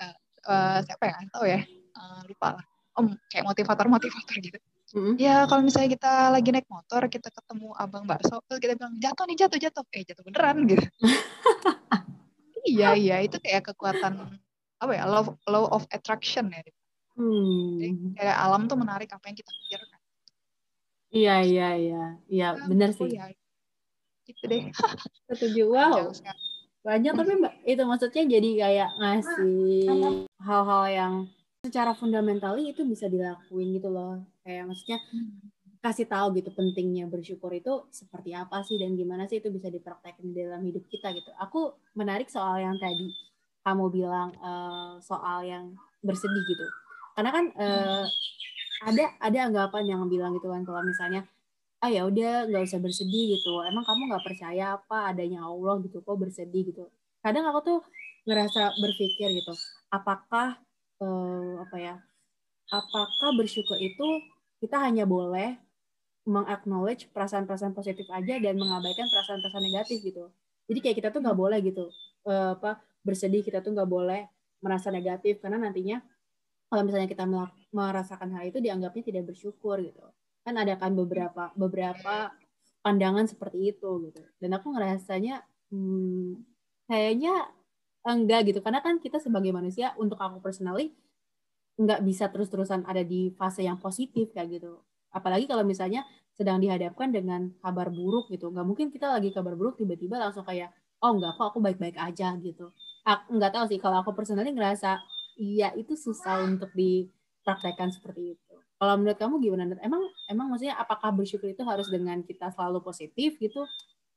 uh, uh, siapa ya tahu ya. Uh, lupa lah. Om kayak motivator motivator gitu Mm-hmm. Ya kalau misalnya kita lagi naik motor, kita ketemu abang bakso, terus kita bilang jatuh nih jatuh jatuh, eh jatuh beneran gitu. [LAUGHS] iya iya itu kayak kekuatan apa ya law law of attraction ya. Hmm. Jadi kayak alam tuh menarik apa yang kita pikirkan. iya iya iya iya nah, benar sih ya, gitu deh [LAUGHS] setuju wow banyak tapi mbak itu maksudnya jadi kayak ngasih hal-hal yang secara fundamental itu bisa dilakuin gitu loh kayak maksudnya hmm. kasih tahu gitu pentingnya bersyukur itu seperti apa sih dan gimana sih itu bisa dipraktekin dalam hidup kita gitu. Aku menarik soal yang tadi kamu bilang uh, soal yang bersedih gitu. Karena kan uh, ada ada anggapan yang bilang gitu kan kalau misalnya ah ya udah nggak usah bersedih gitu. Emang kamu nggak percaya apa adanya Allah gitu kok bersedih gitu? Kadang aku tuh ngerasa berpikir gitu apakah uh, apa ya apakah bersyukur itu kita hanya boleh mengaknowledge perasaan-perasaan positif aja dan mengabaikan perasaan-perasaan negatif gitu. Jadi kayak kita tuh nggak boleh gitu uh, apa bersedih kita tuh nggak boleh merasa negatif karena nantinya kalau misalnya kita merasakan hal itu dianggapnya tidak bersyukur gitu. Kan ada kan beberapa beberapa pandangan seperti itu gitu. Dan aku ngerasanya hmm, kayaknya enggak gitu. Karena kan kita sebagai manusia untuk aku personally nggak bisa terus-terusan ada di fase yang positif kayak gitu. Apalagi kalau misalnya sedang dihadapkan dengan kabar buruk gitu. Nggak mungkin kita lagi kabar buruk tiba-tiba langsung kayak oh enggak kok aku baik-baik aja gitu. Aku nggak tahu sih kalau aku personally ngerasa iya itu susah untuk dipraktekkan seperti itu. Kalau menurut kamu gimana emang emang maksudnya apakah bersyukur itu harus dengan kita selalu positif gitu?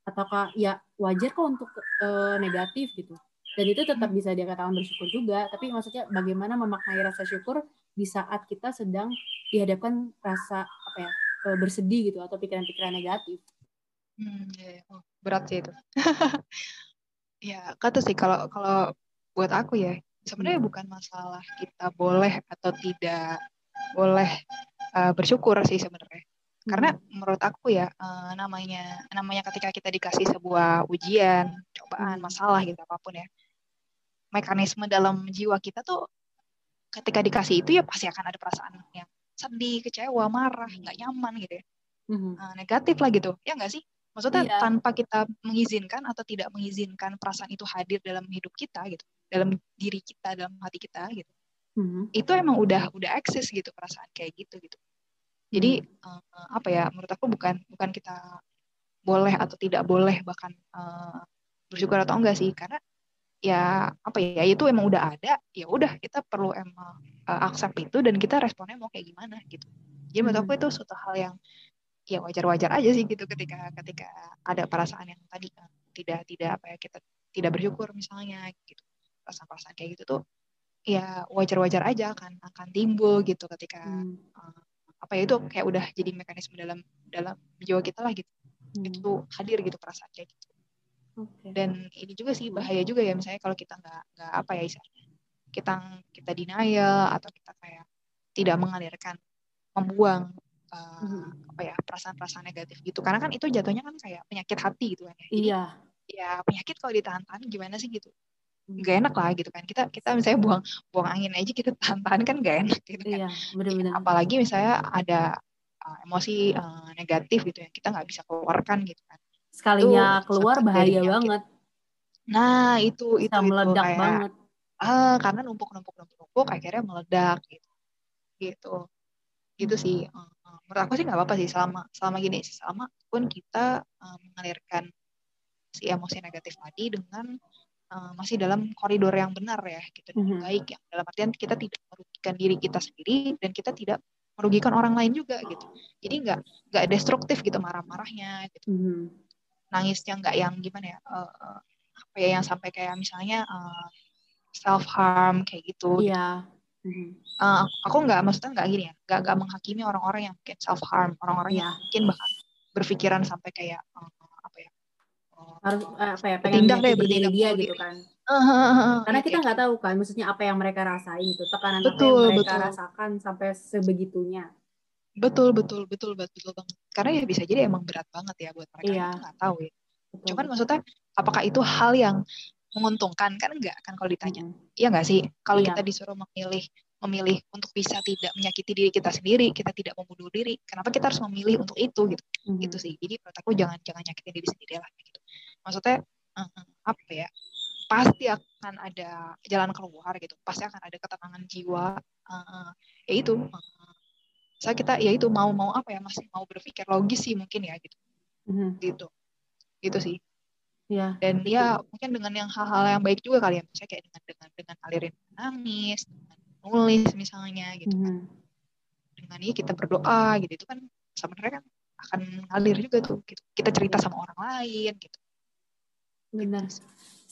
Ataukah ya wajar kok untuk uh, negatif gitu dan itu tetap bisa dikatakan bersyukur juga tapi maksudnya bagaimana memaknai rasa syukur di saat kita sedang dihadapkan rasa apa ya eh, bersedih gitu atau pikiran-pikiran negatif hmm, ya, ya. Oh, berat sih itu [LAUGHS] ya kata sih kalau kalau buat aku ya sebenarnya hmm. bukan masalah kita boleh atau tidak boleh uh, bersyukur sih sebenarnya karena hmm. menurut aku ya uh, namanya namanya ketika kita dikasih sebuah ujian cobaan hmm. masalah gitu apa pun ya mekanisme dalam jiwa kita tuh ketika dikasih itu ya pasti akan ada perasaan yang sedih, kecewa, marah, nggak nyaman gitu ya. Mm-hmm. Nah, negatif lah gitu. Ya nggak sih? Maksudnya yeah. tanpa kita mengizinkan atau tidak mengizinkan perasaan itu hadir dalam hidup kita gitu, dalam diri kita, dalam hati kita gitu. Mm-hmm. Itu emang udah udah eksis gitu perasaan kayak gitu gitu. Jadi mm-hmm. uh, apa ya? Menurut aku bukan bukan kita boleh atau tidak boleh bahkan uh, bersyukur atau enggak sih, karena ya apa ya itu emang udah ada ya udah kita perlu emang uh, accept itu dan kita responnya mau kayak gimana gitu jadi menurut aku itu hmm. suatu hal yang ya wajar-wajar aja sih gitu ketika ketika ada perasaan yang tadi kan tidak tidak apa ya kita tidak bersyukur misalnya gitu perasaan-perasaan kayak gitu tuh ya wajar-wajar aja akan akan timbul gitu ketika hmm. uh, apa ya itu kayak udah jadi mekanisme dalam dalam jiwa kita lah gitu hmm. itu hadir gitu perasaan kayak gitu Okay. Dan ini juga sih bahaya juga ya misalnya kalau kita nggak nggak apa ya istilahnya kita kita denial atau kita kayak tidak mengalirkan membuang uh, hmm. apa ya perasaan-perasaan negatif gitu karena kan itu jatuhnya kan kayak penyakit hati gitu kan ya. Jadi, iya. Ya penyakit kalau ditahan-tahan gimana sih gitu gak enak lah gitu kan kita kita misalnya buang buang angin aja kita tahan-tahan kan gak enak gitu kan iya, bener-bener. apalagi misalnya ada uh, emosi uh, negatif gitu ya kita nggak bisa keluarkan gitu kan sekalinya itu keluar bahaya banget. Nah, itu Bisa itu meledak kayak, banget. Ah, karena numpuk-numpuk numpuk-numpuk akhirnya meledak gitu. Gitu. Gitu hmm. sih. Uh, menurut aku sih nggak apa-apa sih selama selama gini selama pun kita uh, mengalirkan si emosi negatif tadi dengan uh, masih dalam koridor yang benar ya gitu mm -hmm. baik yang dalam artian kita tidak merugikan diri kita sendiri dan kita tidak merugikan orang lain juga gitu jadi nggak nggak destruktif gitu marah-marahnya gitu mm -hmm nangisnya nggak yang gimana ya uh, apa ya yang sampai kayak misalnya uh, eh, self harm kayak gitu. Iya. Yeah. Uh, aku nggak maksudnya nggak gini ya, nggak nggak menghakimi orang-orang yang mungkin self harm, orang-orang yeah. yang mungkin bahkan berpikiran sampai kayak uh, apa ya harus apa ya pengen tindak deh bertindak dia gitu kan. Uh, [LAUGHS] Karena kita nggak tahu kan, maksudnya apa yang mereka rasain itu, tekanan betul, apa yang mereka betul. rasakan sampai sebegitunya. Betul, betul, betul, betul banget. Karena ya bisa jadi emang berat banget ya buat mereka. Iya. Nggak tahu ya. Betul. Cuman maksudnya, apakah itu hal yang menguntungkan? Kan enggak kan kalau ditanya. Hmm. Iya nggak sih? Kalau iya. kita disuruh memilih memilih untuk bisa tidak menyakiti diri kita sendiri, kita tidak membunuh diri. Kenapa kita harus memilih untuk itu gitu? Hmm. Gitu sih. Jadi menurut aku jangan jangan nyakitin diri sendiri lah gitu. Maksudnya uh, apa ya? Pasti akan ada jalan keluar gitu. Pasti akan ada ketenangan jiwa. Uh, ya itu uh, saya kita ya itu mau mau apa ya masih mau berpikir logis sih mungkin ya gitu. Mm-hmm. gitu. Gitu sih. Ya dan ya mungkin dengan yang hal-hal yang baik juga kali ya misalnya kayak dengan dengan dengan alirin nangis dengan nulis misalnya gitu mm-hmm. kan dengan ini kita berdoa gitu. Itu kan sebenarnya kan akan ngalir juga tuh gitu. kita cerita sama orang lain gitu. Benar.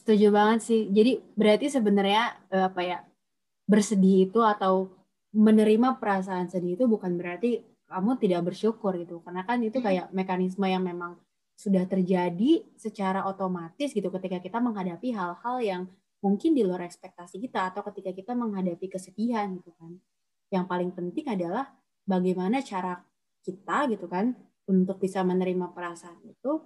Setuju banget sih. Jadi berarti sebenarnya eh, apa ya bersedih itu atau menerima perasaan sedih itu bukan berarti kamu tidak bersyukur gitu. Karena kan itu kayak mekanisme yang memang sudah terjadi secara otomatis gitu ketika kita menghadapi hal-hal yang mungkin di luar ekspektasi kita atau ketika kita menghadapi kesedihan gitu kan. Yang paling penting adalah bagaimana cara kita gitu kan untuk bisa menerima perasaan itu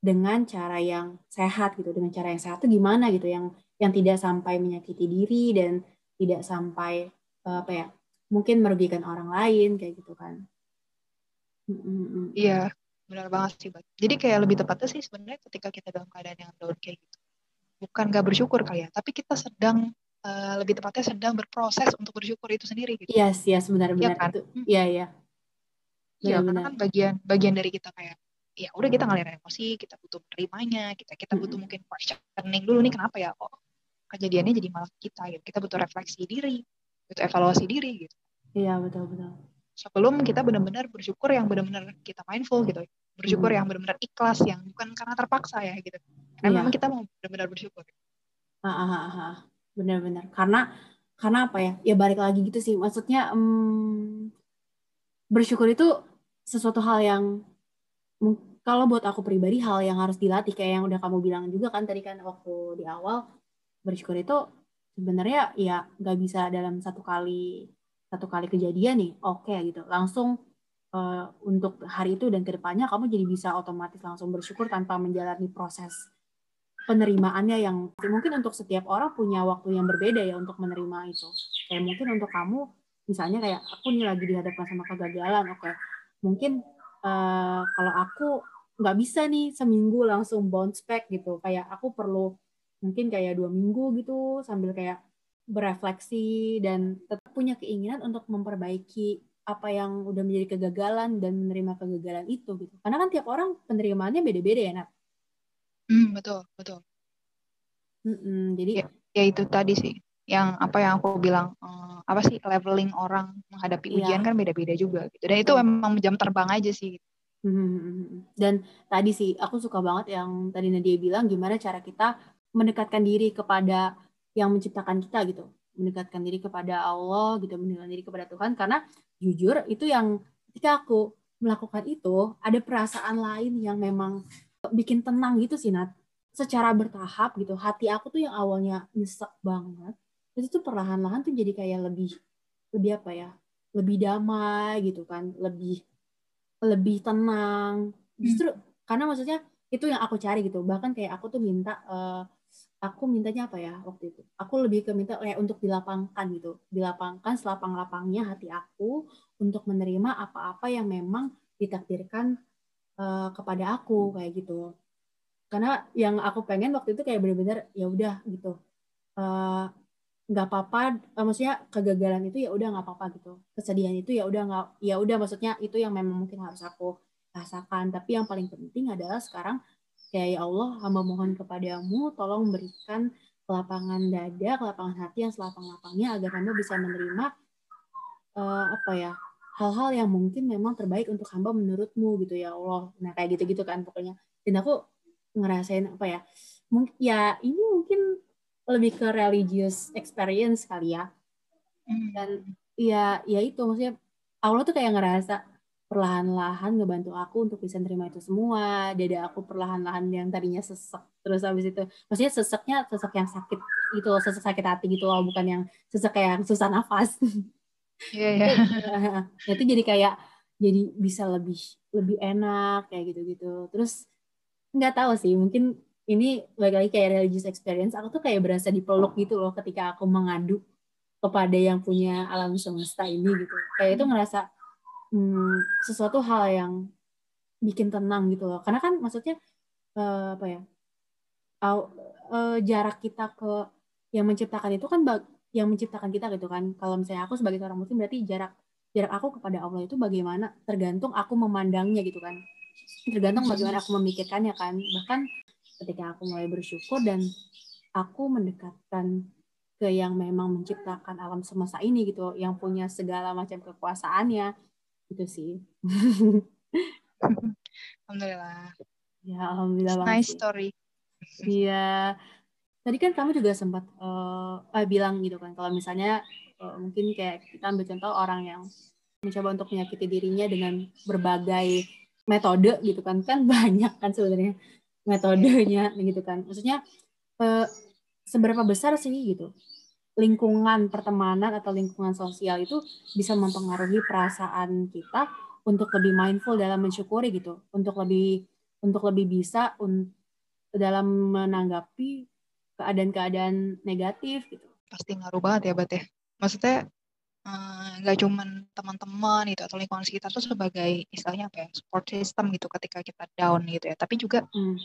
dengan cara yang sehat gitu. Dengan cara yang sehat itu gimana gitu? Yang yang tidak sampai menyakiti diri dan tidak sampai apa ya mungkin merugikan orang lain kayak gitu kan. Iya benar banget sih jadi kayak lebih tepatnya sih sebenarnya ketika kita dalam keadaan yang down kayak gitu bukan gak bersyukur kali ya tapi kita sedang uh, lebih tepatnya sedang berproses untuk bersyukur itu sendiri gitu. Iya yes, yes benar-benar ya, kan? itu iya iya. Iya karena kan bagian bagian dari kita kayak ya udah kita ngalir emosi kita butuh menerimanya kita kita butuh hmm. mungkin questioning dulu nih kenapa ya kok kejadiannya jadi malah kita gitu. Kita butuh refleksi diri itu evaluasi diri gitu. Iya betul betul. Sebelum kita benar-benar bersyukur yang benar-benar kita mindful gitu. Bersyukur hmm. yang benar-benar ikhlas yang bukan karena terpaksa ya gitu. Karena iya. memang kita mau benar-benar bersyukur. Ah, ah, ah, ah. benar-benar. Karena karena apa ya? Ya balik lagi gitu sih. Maksudnya um, bersyukur itu sesuatu hal yang kalau buat aku pribadi hal yang harus dilatih. Kayak yang udah kamu bilang juga kan tadi kan waktu di awal bersyukur itu sebenarnya ya nggak bisa dalam satu kali satu kali kejadian nih oke okay, gitu. Langsung uh, untuk hari itu dan ke depannya kamu jadi bisa otomatis langsung bersyukur tanpa menjalani proses penerimaannya yang mungkin untuk setiap orang punya waktu yang berbeda ya untuk menerima itu. Kayak mungkin untuk kamu misalnya kayak aku nih lagi dihadapkan sama kegagalan oke. Okay. mungkin uh, kalau aku nggak bisa nih seminggu langsung bounce back gitu. Kayak aku perlu mungkin kayak dua minggu gitu sambil kayak berefleksi dan tetap punya keinginan untuk memperbaiki apa yang udah menjadi kegagalan dan menerima kegagalan itu gitu. Karena kan tiap orang penerimaannya beda-beda ya, Nat. Hmm, betul, betul. Mm-mm, jadi ya, ya itu tadi sih yang apa yang aku bilang um, apa sih leveling orang menghadapi iya. ujian kan beda-beda juga gitu. Dan itu memang jam terbang aja sih. Hmm, dan tadi sih aku suka banget yang tadi Nadia bilang gimana cara kita mendekatkan diri kepada yang menciptakan kita gitu. Mendekatkan diri kepada Allah gitu. Mendekatkan diri kepada Tuhan karena jujur itu yang ketika aku melakukan itu ada perasaan lain yang memang bikin tenang gitu sih Nat. Secara bertahap gitu. Hati aku tuh yang awalnya nyesek banget itu tuh perlahan-lahan tuh jadi kayak lebih lebih apa ya lebih damai gitu kan. Lebih lebih tenang. Justru hmm. karena maksudnya itu yang aku cari gitu. Bahkan kayak aku tuh minta uh, aku mintanya apa ya waktu itu? Aku lebih ke minta kayak untuk dilapangkan gitu. Dilapangkan selapang-lapangnya hati aku untuk menerima apa-apa yang memang ditakdirkan uh, kepada aku kayak gitu. Karena yang aku pengen waktu itu kayak bener-bener ya udah gitu. Eh, nggak uh, apa-apa uh, maksudnya kegagalan itu ya udah nggak apa-apa gitu. Kesedihan itu ya udah nggak ya udah maksudnya itu yang memang mungkin harus aku rasakan. Tapi yang paling penting adalah sekarang Kayak ya Allah, hamba mohon kepadamu, tolong berikan kelapangan dada, kelapangan hati yang selapang-lapangnya agar hamba bisa menerima uh, apa ya hal-hal yang mungkin memang terbaik untuk hamba menurutmu gitu ya Allah. Nah kayak gitu-gitu kan pokoknya. Dan aku ngerasain apa ya, mungkin ya ini mungkin lebih ke religious experience kali ya. Hmm. Dan ya ya itu maksudnya Allah tuh kayak ngerasa perlahan-lahan ngebantu aku untuk bisa nerima itu semua. Dada aku perlahan-lahan yang tadinya sesek. Terus habis itu, maksudnya seseknya sesek yang sakit gitu loh, sesek sakit hati gitu loh, bukan yang sesek kayak susah nafas. Iya, yeah, yeah. Nah, itu jadi kayak jadi bisa lebih lebih enak kayak gitu-gitu. Terus nggak tahu sih, mungkin ini lagi-lagi kayak religious experience, aku tuh kayak berasa dipeluk gitu loh ketika aku mengadu kepada yang punya alam semesta ini gitu. Kayak itu ngerasa hmm, sesuatu hal yang bikin tenang gitu loh. Karena kan maksudnya uh, apa ya? Uh, uh, jarak kita ke yang menciptakan itu kan yang menciptakan kita gitu kan. Kalau misalnya aku sebagai seorang muslim berarti jarak jarak aku kepada Allah itu bagaimana tergantung aku memandangnya gitu kan tergantung bagaimana aku memikirkannya kan bahkan ketika aku mulai bersyukur dan aku mendekatkan ke yang memang menciptakan alam semesta ini gitu yang punya segala macam kekuasaannya itu sih. Alhamdulillah. Ya alhamdulillah nice story. Iya. Tadi kan kamu juga sempat uh, uh, bilang gitu kan kalau misalnya uh, mungkin kayak kita ambil contoh orang yang mencoba untuk menyakiti dirinya dengan berbagai metode gitu kan. Kan [LAUGHS] banyak kan sebenarnya metodenya gitu kan. Maksudnya uh, seberapa besar sih gitu lingkungan pertemanan atau lingkungan sosial itu bisa mempengaruhi perasaan kita untuk lebih mindful dalam mensyukuri gitu. Untuk lebih untuk lebih bisa un, dalam menanggapi keadaan-keadaan negatif gitu. Pasti ngaruh banget ya bat ya. Maksudnya eh, nggak uh, cuman teman-teman itu atau lingkungan sekitar tuh sebagai istilahnya apa ya support system gitu ketika kita down gitu ya. Tapi juga hmm.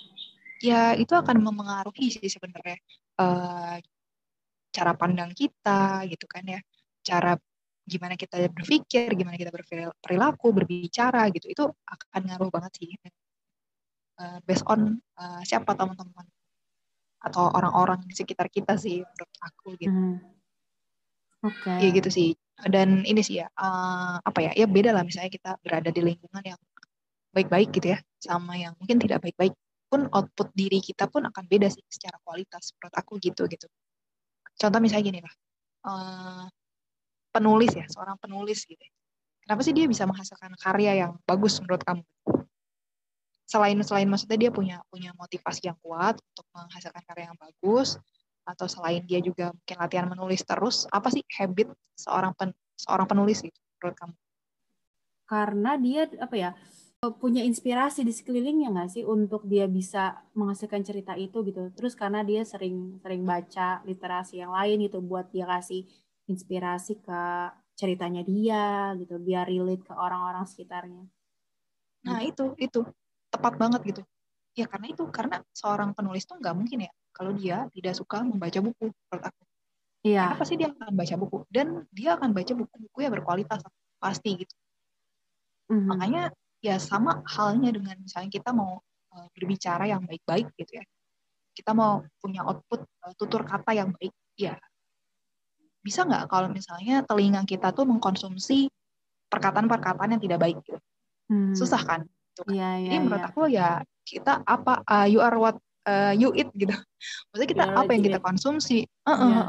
ya itu akan memengaruhi sih sebenarnya uh, cara pandang kita gitu kan ya. Cara gimana kita berpikir gimana kita berperilaku berbicara gitu. Itu akan ngaruh banget sih. Uh, based on uh, siapa teman-teman atau orang-orang di sekitar kita sih menurut aku gitu. Hmm. oke. Okay. ya gitu sih. Dan ini sih ya uh, apa ya ya beda lah. Misalnya kita berada di lingkungan yang baik-baik gitu ya sama yang mungkin tidak baik-baik pun output diri kita pun akan beda sih secara kualitas menurut aku gitu gitu contoh misalnya gini lah. Uh, penulis ya seorang penulis gitu. Kenapa sih dia bisa menghasilkan karya yang bagus menurut kamu? Selain selain maksudnya dia punya punya motivasi yang kuat untuk menghasilkan karya yang bagus atau selain dia juga mungkin latihan menulis terus apa sih habit seorang pen, seorang penulis gitu menurut kamu? Karena dia apa ya punya inspirasi di sekelilingnya nggak sih untuk dia bisa menghasilkan cerita itu gitu. Terus karena dia sering sering baca literasi yang lain gitu buat dia kasih inspirasi ke ceritanya dia gitu, biar relate ke orang-orang sekitarnya. Nah itu itu tepat banget gitu. Ya karena itu karena seorang penulis tuh nggak mungkin ya kalau dia tidak suka membaca buku menurut aku. Iya. Karena pasti dia akan baca buku dan dia akan baca buku-buku yang berkualitas pasti gitu. Mm -hmm. Makanya ya sama halnya dengan misalnya kita mau uh, berbicara yang baik-baik gitu ya kita mau punya output uh, tutur kata yang baik ya bisa nggak kalau misalnya telinga kita tuh mengkonsumsi perkataan-perkataan yang tidak baik gitu hmm. susah kan, gitu kan? Ya, ya, jadi menurut ya. aku ya kita apa uh, you are what uh, you eat gitu [LAUGHS] maksudnya kita ya, apa yang kita konsumsi uh -uh. Ya.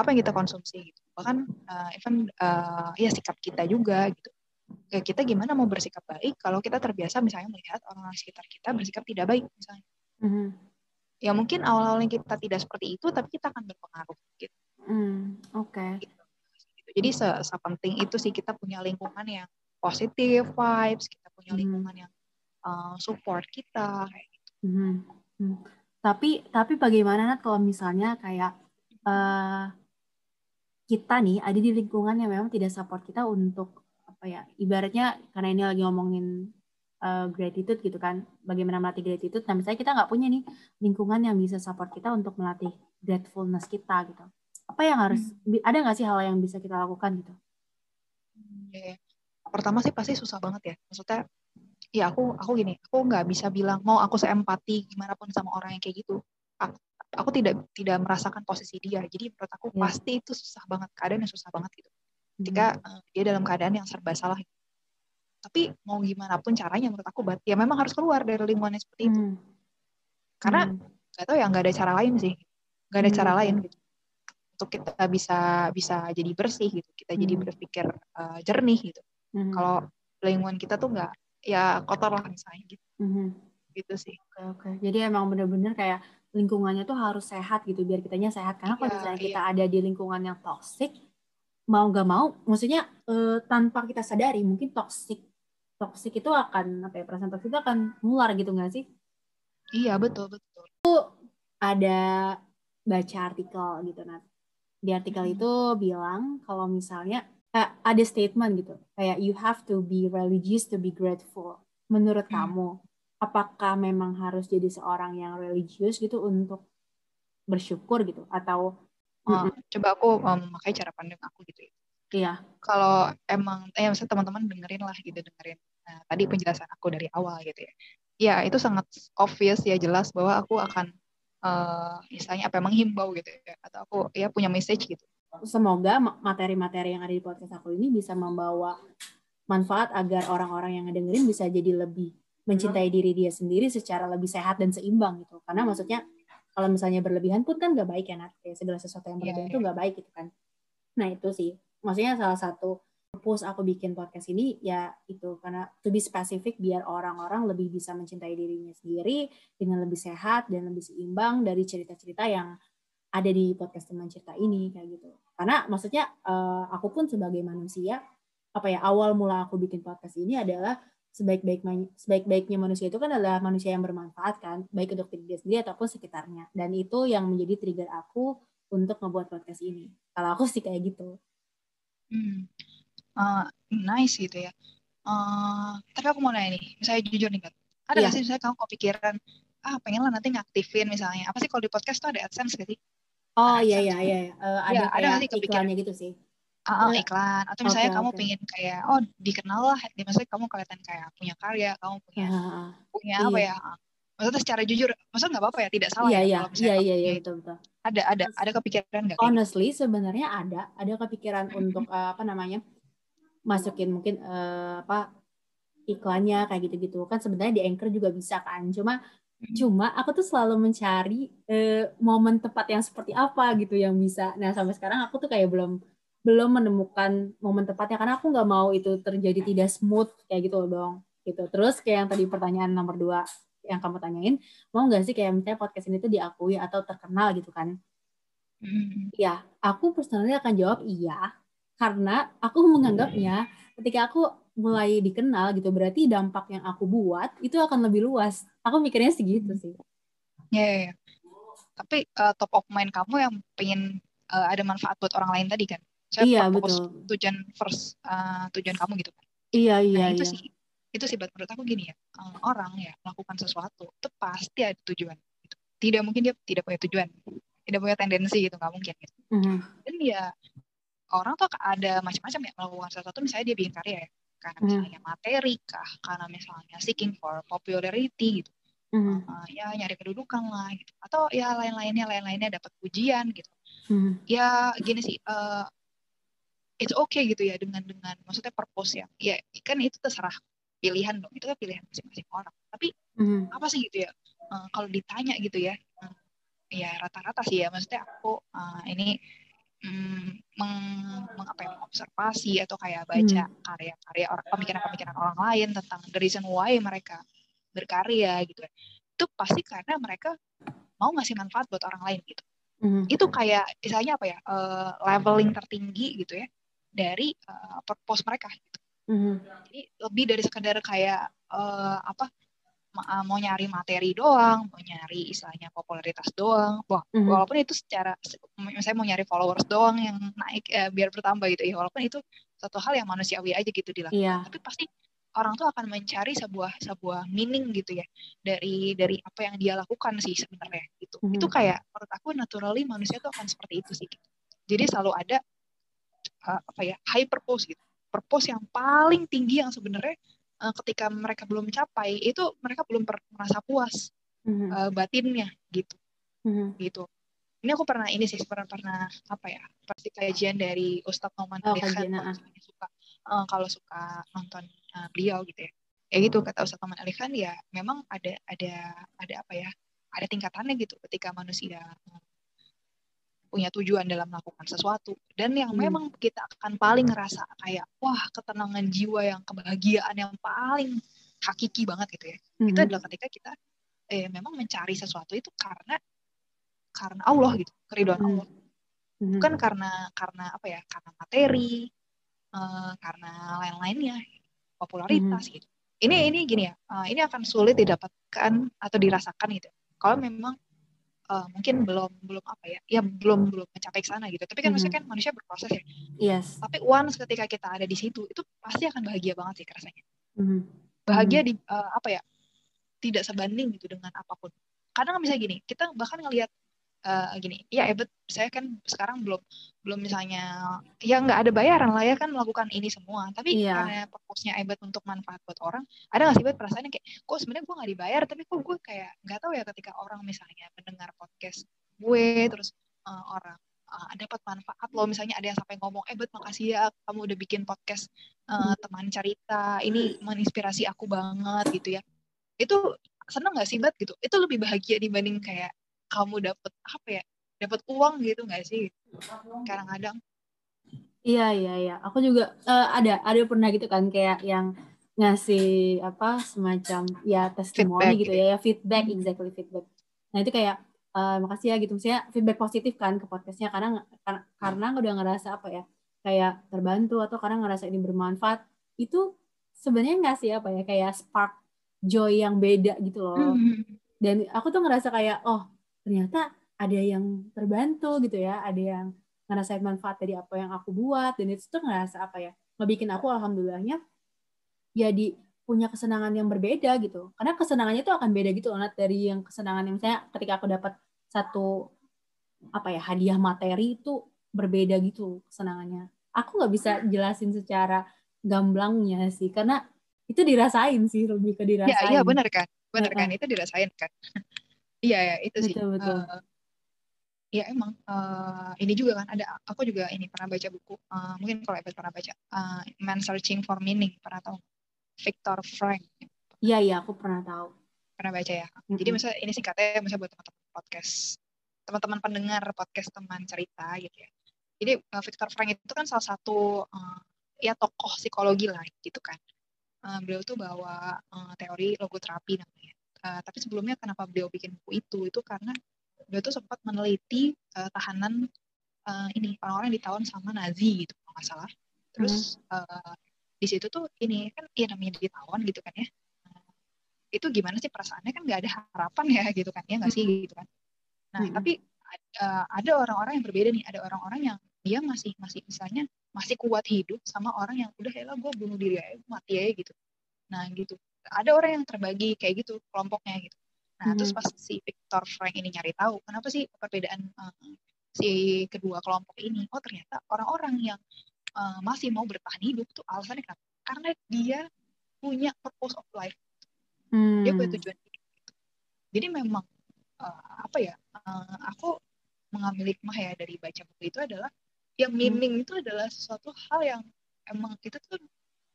apa yang kita konsumsi gitu bahkan uh, even uh, ya sikap kita juga gitu ya kita gimana mau bersikap baik kalau kita terbiasa misalnya melihat orang-orang sekitar kita bersikap tidak baik misalnya. Mm-hmm. Ya mungkin awal-awalnya kita tidak seperti itu, tapi kita akan berpengaruh. Gitu. Mm, Oke. Okay. Gitu. Jadi se sepenting itu sih kita punya lingkungan yang positif vibes, kita punya mm-hmm. lingkungan yang uh, support kita kayak gitu. Mm-hmm. Mm. Tapi tapi bagaimana Nat kalau misalnya kayak uh, kita nih ada di lingkungan yang memang tidak support kita untuk apa ya ibaratnya karena ini lagi ngomongin uh, gratitude gitu kan bagaimana melatih gratitude nah misalnya kita nggak punya nih lingkungan yang bisa support kita untuk melatih gratefulness kita gitu. Apa yang harus hmm. ada nggak sih hal yang bisa kita lakukan gitu? Pertama sih pasti susah banget ya. Maksudnya ya aku aku gini aku nggak bisa bilang mau aku seempati gimana pun sama orang yang kayak gitu. Aku, aku tidak tidak merasakan posisi dia. Jadi menurut aku ya. pasti itu susah banget keadaan yang susah banget gitu ketika uh, dia dalam keadaan yang serba salah tapi mau gimana pun caranya menurut aku ya memang harus keluar dari lingkungan seperti itu hmm. karena hmm. nggak hmm. tahu ya nggak ada cara lain sih nggak ada hmm. cara lain gitu untuk kita bisa bisa jadi bersih gitu kita hmm. jadi berpikir uh, jernih gitu hmm. kalau lingkungan kita tuh nggak ya kotor lah misalnya gitu hmm. gitu sih oke okay, jadi emang bener-bener kayak lingkungannya tuh harus sehat gitu biar kitanya sehat karena kalau ya, misalnya iya. kita ada di lingkungan yang toxic mau gak mau maksudnya uh, tanpa kita sadari mungkin toxic toxic itu akan apa ya perasaan toxic itu akan nular gitu nggak sih? Iya betul betul. Itu ada baca artikel gitu nat. Di artikel hmm. itu bilang kalau misalnya eh, ada statement gitu kayak you have to be religious to be grateful. Menurut hmm. kamu apakah memang harus jadi seorang yang religius gitu untuk bersyukur gitu? Atau Uh, coba aku um, memakai cara pandang aku gitu ya. Iya. Kalau emang, eh misalnya teman-teman dengerin lah gitu, dengerin nah, tadi penjelasan aku dari awal gitu ya. Ya itu sangat obvious ya jelas bahwa aku akan uh, misalnya apa menghimbau gitu ya atau aku ya punya message gitu. Semoga materi-materi yang ada di podcast aku ini bisa membawa manfaat agar orang-orang yang ngedengerin bisa jadi lebih mencintai diri dia sendiri secara lebih sehat dan seimbang gitu. Karena maksudnya kalau misalnya berlebihan pun kan gak baik ya Nat. Kayak segala sesuatu yang berlebihan yeah, yeah. gak baik gitu kan. Nah itu sih. Maksudnya salah satu purpose aku bikin podcast ini ya itu karena to be specific biar orang-orang lebih bisa mencintai dirinya sendiri dengan lebih sehat dan lebih seimbang dari cerita-cerita yang ada di podcast teman cerita ini kayak gitu. Karena maksudnya uh, aku pun sebagai manusia apa ya awal mula aku bikin podcast ini adalah sebaik-baik sebaik-baiknya manusia itu kan adalah manusia yang bermanfaat kan, baik untuk diri dia sendiri ataupun sekitarnya. Dan itu yang menjadi trigger aku untuk ngebuat podcast ini. Kalau aku sih kayak gitu. Hmm. Uh, nice gitu ya. Uh, tapi aku mau nanya nih, misalnya jujur nih, ada yeah. gak sih misalnya kamu kepikiran, ah pengen lah nanti ngaktifin misalnya, apa sih kalau di podcast tuh ada AdSense gak sih? Oh iya iya iya, uh, ada ya, kayak ada sih iklannya gitu sih uh, iklan. Atau misalnya okay, kamu okay. pengen kayak oh dikenal lah. Di maksudnya kamu kelihatan kayak punya karya kamu punya uh, punya iya. apa ya maksudnya secara jujur maksudnya nggak apa-apa ya tidak salah iya, ya iya, iya, iya, iya, betul, betul. ada ada ada kepikiran nggak honestly sebenarnya ada. Ada kepikiran untuk uh, apa namanya masukin mungkin uh, apa iklannya kayak gitu-gitu. Kan sebenarnya di anchor juga bisa kan. Cuma cuma aku tuh selalu mencari uh, momen tepat yang seperti apa gitu yang bisa. Nah sampai sekarang aku tuh kayak belum belum menemukan momen tepatnya karena aku nggak mau itu terjadi tidak smooth kayak gitu loh dong. Gitu. Terus kayak yang tadi pertanyaan nomor dua yang kamu tanyain mau nggak sih kayak misalnya podcast ini tuh diakui atau terkenal gitu kan? Mm. ya aku personally akan jawab iya karena aku menganggapnya ketika aku mulai dikenal gitu berarti dampak yang aku buat itu akan lebih luas. Aku mikirnya segitu sih. Ya yeah, yeah. tapi uh, top of mind kamu yang pengen uh, ada manfaat buat orang lain tadi kan saya iya, betul. tujuan first uh, tujuan kamu gitu kan iya iya nah, itu iya. sih itu sih menurut aku gini ya um, orang ya melakukan sesuatu itu pasti ada tujuan gitu. tidak mungkin dia tidak punya tujuan tidak punya tendensi gitu nggak mungkin gitu mm-hmm. dan ya orang tuh ada macam-macam ya melakukan sesuatu misalnya dia bikin karya ya karena mm-hmm. misalnya materi kah karena misalnya seeking for popularity gitu mm-hmm. uh, ya nyari kedudukan lah gitu atau ya lain-lainnya lain-lainnya dapat pujian gitu mm-hmm. ya gini sih uh, it's okay gitu ya dengan dengan maksudnya purpose yang ya kan itu terserah pilihan dong itu kan pilihan masing-masing orang tapi mm. apa sih gitu ya uh, kalau ditanya gitu ya uh, ya rata-rata sih ya maksudnya aku uh, ini mm, meng, meng apa ya, mengobservasi atau kayak baca mm. karya-karya orang pemikiran-pemikiran orang lain tentang the reason why mereka berkarya gitu ya itu pasti karena mereka mau ngasih manfaat buat orang lain gitu mm. itu kayak misalnya apa ya uh, leveling tertinggi gitu ya dari uh, purpose mereka gitu. Mm-hmm. Jadi lebih dari sekedar kayak uh, apa ma- mau nyari materi doang, mau nyari istilahnya popularitas doang. Wah, mm-hmm. walaupun itu secara saya mau nyari followers doang yang naik eh, biar bertambah gitu ya. Walaupun itu satu hal yang manusiawi aja gitu dilakukan. Yeah. Tapi pasti orang tuh akan mencari sebuah sebuah meaning gitu ya dari dari apa yang dia lakukan sih sebenarnya gitu. Mm-hmm. Itu kayak menurut aku naturally manusia tuh akan seperti itu sih. Gitu. Jadi selalu ada uh, apa ya high purpose gitu purpose yang paling tinggi yang sebenarnya uh, ketika mereka belum mencapai itu mereka belum merasa puas mm-hmm. uh, batinnya gitu mm-hmm. gitu ini aku pernah ini sih pernah pernah apa ya pasti kajian dari Ustadz Noman oh, Alihan kalau ah. suka uh, kalau suka nonton uh, beliau gitu ya ya gitu kata Ustadz Noman Alihan ya memang ada ada ada apa ya ada tingkatannya gitu ketika manusia punya tujuan dalam melakukan sesuatu dan yang hmm. memang kita akan paling ngerasa kayak wah ketenangan jiwa yang kebahagiaan yang paling hakiki banget gitu ya hmm. itu adalah ketika kita eh memang mencari sesuatu itu karena karena Allah gitu keriduan hmm. Allah hmm. bukan karena karena apa ya karena materi uh, karena lain-lainnya popularitas hmm. gitu ini ini gini ya uh, ini akan sulit didapatkan atau dirasakan gitu kalau memang uh, mungkin belum belum apa ya ya belum belum mencapai ke sana gitu. Tapi kan mm -hmm. maksudnya kan manusia berproses ya. Yes. Tapi once ketika kita ada di situ itu pasti akan bahagia banget sih rasanya mm -hmm. bahagia di uh, apa ya tidak sebanding gitu dengan apa pun. Kadang kan bisa gini kita bahkan ngelihat uh, gini ya Ebet saya kan sekarang belum belum misalnya ya nggak ada bayaran lah ya kan melakukan ini semua. Tapi iya. karena fokusnya Ebet untuk manfaat buat orang. Ada nggak sih Ebet perasaannya kayak kok sebenarnya gue nggak dibayar tapi kok gue kayak nggak tahu ya ketika orang misalnya mendengar podcast gue terus uh, orang uh, dapat manfaat loh. Misalnya ada yang sampai ngomong eh bet makasih ya kamu udah bikin podcast uh, teman cerita. Ini menginspirasi aku banget gitu ya. Itu seneng gak sih bet gitu? Itu lebih bahagia dibanding kayak kamu dapat apa ya dapat uang gitu nggak sih? Kadang-kadang. Iya iya iya. Aku juga uh, ada ada pernah gitu kan kayak yang ngasih apa semacam ya testimoni gitu, gitu ya, ya feedback exactly feedback. Nah itu kayak uh, makasih ya gitu. Misalnya feedback positif kan ke podcastnya karena karena, karena udah ngerasa apa ya kayak terbantu atau karena ngerasa ini bermanfaat. Itu sebenarnya nggak sih apa ya kayak spark joy yang beda gitu loh. Mm-hmm. dan aku tuh ngerasa kayak oh ternyata ada yang terbantu gitu ya ada yang ngerasain manfaat dari apa yang aku buat dan itu tuh ngerasa apa ya ngebikin aku alhamdulillahnya jadi punya kesenangan yang berbeda gitu. Karena kesenangannya itu akan beda gitu loh, dari yang kesenangan yang misalnya ketika aku dapat satu apa ya hadiah materi itu berbeda gitu kesenangannya. Aku nggak bisa jelasin secara gamblangnya sih, karena itu dirasain sih lebih ke dirasain. Iya, iya benar kan, benar kan itu dirasain kan. Iya ya itu betul, sih. Betul. Uh, ya emang uh, ini juga kan ada aku juga ini pernah baca buku uh, mungkin kalau Ebet pernah baca uh, Man Searching for Meaning pernah tahu Victor Frank. Iya iya aku pernah tahu. Pernah baca ya. Mm-hmm. Jadi misalnya ini singkatnya misalnya buat teman-teman podcast, teman-teman pendengar podcast teman cerita gitu ya. Jadi uh, Victor Frank itu kan salah satu uh, ya tokoh psikologi lah gitu kan. Uh, beliau tuh bawa uh, teori logoterapi namanya. Uh, tapi sebelumnya kenapa beliau bikin buku itu? Itu karena beliau tuh sempat meneliti uh, tahanan uh, ini orang-orang yang ditawan sama Nazi gitu kalau nggak salah. Terus hmm. uh, di situ tuh ini kan ya namanya ditawan gitu kan ya itu gimana sih perasaannya kan nggak ada harapan ya gitu kan ya nggak sih gitu kan nah hmm. tapi uh, ada orang-orang yang berbeda nih ada orang-orang yang dia masih masih misalnya masih kuat hidup sama orang yang udah ya gue bunuh diri aja mati aja gitu nah gitu ada orang yang terbagi kayak gitu kelompoknya gitu nah hmm. terus pas si Victor Frank ini nyari tahu kenapa sih perbedaan uh, si kedua kelompok ini oh ternyata orang-orang yang uh, masih mau bertahan hidup tuh alasannya kenapa? Karena dia punya purpose of life. Hmm. Dia punya tujuan hidup. Gitu. Jadi memang uh, apa ya? Uh, aku mengambil hikmah ya dari baca buku itu adalah ya hmm. meaning hmm. itu adalah sesuatu hal yang emang itu tuh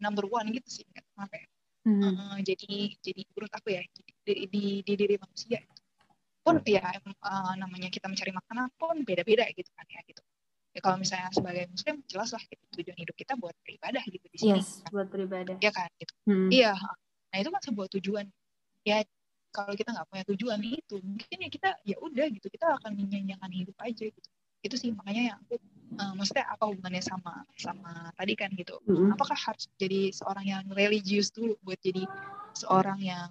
number one gitu sih kenapa ya? Hmm. Uh, jadi jadi menurut aku ya di, di, di diri manusia pun ya uh, namanya kita mencari makanan pun beda-beda gitu kan ya gitu. Ya kalau misalnya sebagai muslim jelas lah gitu, tujuan hidup kita buat beribadah gitu di sini yes, kan. buat beribadah. Ya kan gitu. Hmm. iya nah itu kan sebuah tujuan. Ya kalau kita nggak punya tujuan itu mungkin ya kita ya udah gitu kita akan menyanyikan hidup aja gitu itu sih makanya yang aku uh, maksudnya apa hubungannya sama sama tadi kan gitu. Mm-hmm. apakah harus jadi seorang yang religius dulu buat jadi seorang yang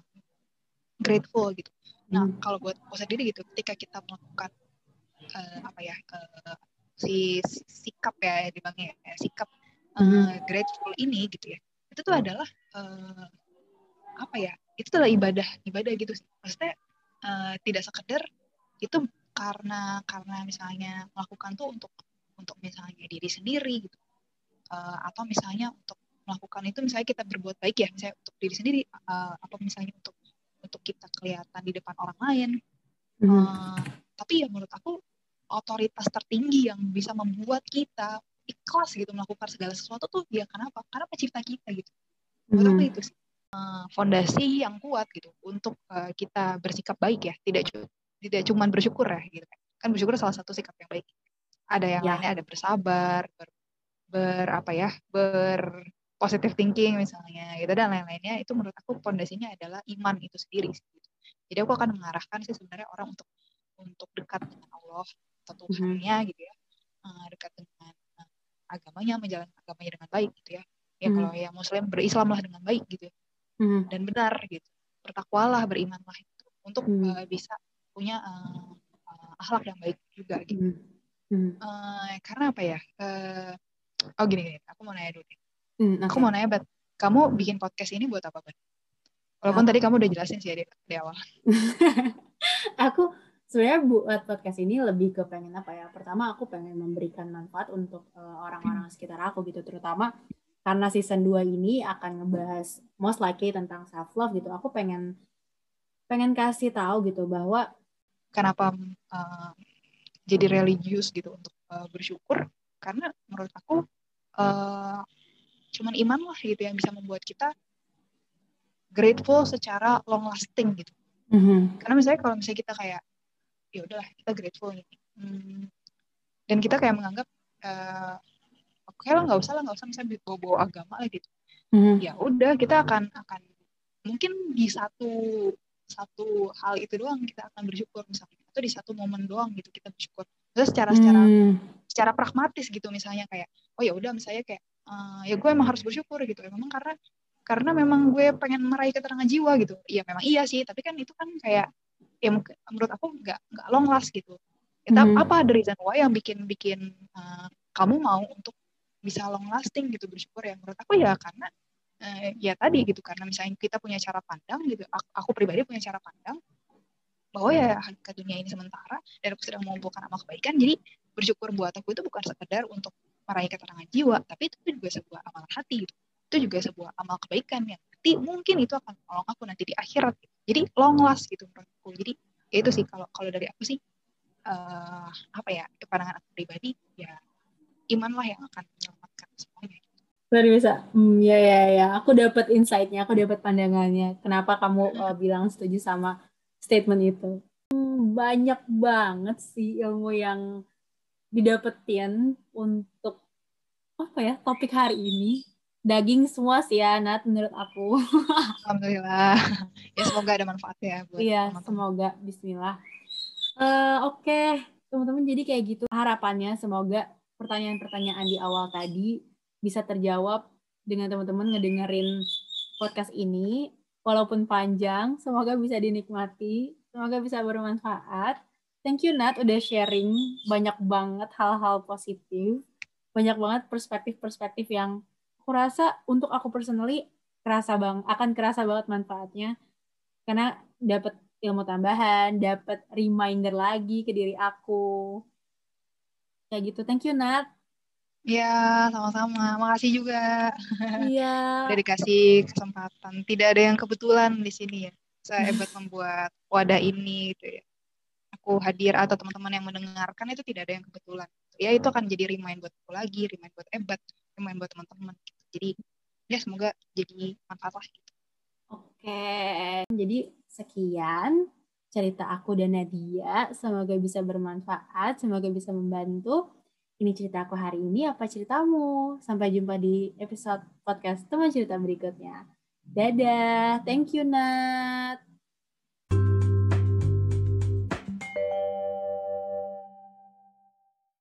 grateful gitu? Nah mm. kalau buat aku sendiri gitu ketika kita melakukan uh, apa ya uh, si sikap ya dibilangnya ya, sikap uh, grateful ini gitu ya itu tuh adalah uh, apa ya itu adalah ibadah ibadah gitu sih. Maksudnya uh, tidak sekedar itu karena karena misalnya melakukan tuh untuk untuk misalnya diri sendiri gitu uh, atau misalnya untuk melakukan itu misalnya kita berbuat baik ya misalnya untuk diri sendiri uh, apa misalnya untuk untuk kita kelihatan di depan orang lain uh, tapi ya menurut aku otoritas tertinggi yang bisa membuat kita ikhlas gitu melakukan segala sesuatu tuh ya kenapa? Karena pencipta kita gitu. Menurut hmm. itu sih uh, fondasi yang kuat gitu untuk uh, kita bersikap baik ya, tidak tidak cuma bersyukur ya gitu kan. Bersyukur salah satu sikap yang baik. Ada yang ya. lainnya ada bersabar, ber, ber apa ya, ber positive thinking misalnya gitu dan lain-lainnya itu menurut aku fondasinya adalah iman itu sendiri gitu. Jadi aku akan mengarahkan sih sebenarnya orang untuk untuk dekat dengan Allah atau Tuhannya mm-hmm. gitu ya uh, dekat dengan uh, agamanya menjalankan agamanya dengan baik gitu ya ya mm-hmm. kalau ya Muslim berislamlah dengan baik gitu ya. mm-hmm. dan benar gitu bertakwalah berimanlah itu untuk mm-hmm. uh, bisa punya uh, uh, akhlak yang baik juga gitu. Mm-hmm. uh, karena apa ya? Uh, oh gini gini aku mau nanya dulu nih. Mm, okay. aku mau nanya bet kamu bikin podcast ini buat apa bet walaupun tadi kamu udah jelasin sih di, di awal. [LAUGHS] Aku sebenarnya buat podcast ini lebih ke pengen apa ya? Pertama aku pengen memberikan manfaat untuk uh, orang-orang sekitar aku gitu. Terutama karena season 2 ini akan ngebahas most likely tentang self love gitu. Aku pengen pengen kasih tahu gitu bahwa kenapa uh, jadi religius gitu untuk uh, bersyukur? Karena menurut aku uh, cuman iman lah gitu yang bisa membuat kita grateful secara long lasting gitu. Mm-hmm. karena misalnya kalau misalnya kita kayak ya udahlah kita grateful nih. Hmm, dan kita kayak menganggap uh, oke okay lah nggak usah lah nggak usah misalnya bawa bawa agama lah gitu. Mm-hmm. ya udah kita akan akan mungkin di satu satu hal itu doang kita akan bersyukur misalnya. Atau di satu momen doang gitu kita bersyukur. Terus secara secara hmm. secara pragmatis gitu misalnya kayak oh ya udah misalnya kayak uh, ya gue emang harus bersyukur gitu. Ya memang karena karena memang gue pengen meraih keterangan jiwa gitu. Iya memang iya sih tapi kan itu kan kayak ya menurut aku nggak nggak long last gitu. Ya, hmm. apa ada reason why yang bikin bikin uh, kamu mau untuk bisa long lasting gitu bersyukur ya? Menurut aku ya karena uh, ya tadi gitu karena misalnya kita punya cara pandang gitu aku, aku pribadi punya cara pandang bahwa ya hakikat dunia ini sementara dan aku sedang mengumpulkan amal kebaikan jadi bersyukur buat aku itu bukan sekedar untuk meraih keterangan jiwa tapi itu juga sebuah amalan hati gitu. itu juga sebuah amal kebaikan yang nanti mungkin itu akan menolong aku nanti di akhirat gitu. Jadi long last gitu menurutku. Jadi ya itu sih kalau kalau dari aku sih uh, apa ya pandangan aku pribadi ya iman lah yang akan menyelamatkan luar biasa hmm, ya ya ya aku dapat insightnya aku dapat pandangannya kenapa kamu uh, bilang setuju sama statement itu hmm, banyak banget sih ilmu yang didapetin untuk apa ya topik hari ini daging semua sih ya Nat menurut aku. [LAUGHS] Alhamdulillah. Ya semoga ada manfaatnya ya buat Iya, semoga bismillah. Uh, oke, okay. teman-teman jadi kayak gitu harapannya semoga pertanyaan-pertanyaan di awal tadi bisa terjawab dengan teman-teman ngedengerin podcast ini walaupun panjang, semoga bisa dinikmati, semoga bisa bermanfaat. Thank you Nat udah sharing banyak banget hal-hal positif, banyak banget perspektif-perspektif yang aku rasa untuk aku personally kerasa bang akan kerasa banget manfaatnya karena dapat ilmu tambahan, dapat reminder lagi ke diri aku. Kayak gitu. Thank you Nat. Ya, sama-sama. Makasih juga. Iya. [LAUGHS] Udah dikasih kesempatan. Tidak ada yang kebetulan di sini ya. Saya hebat [LAUGHS] membuat wadah ini gitu ya. Aku hadir atau teman-teman yang mendengarkan itu tidak ada yang kebetulan. Ya itu akan jadi remind buat aku lagi, remind buat hebat main buat teman-teman jadi ya semoga jadi manfaat lah gitu. oke jadi sekian cerita aku dan Nadia semoga bisa bermanfaat semoga bisa membantu ini cerita aku hari ini apa ceritamu? Sampai jumpa di episode podcast teman cerita berikutnya. Dadah thank you Nat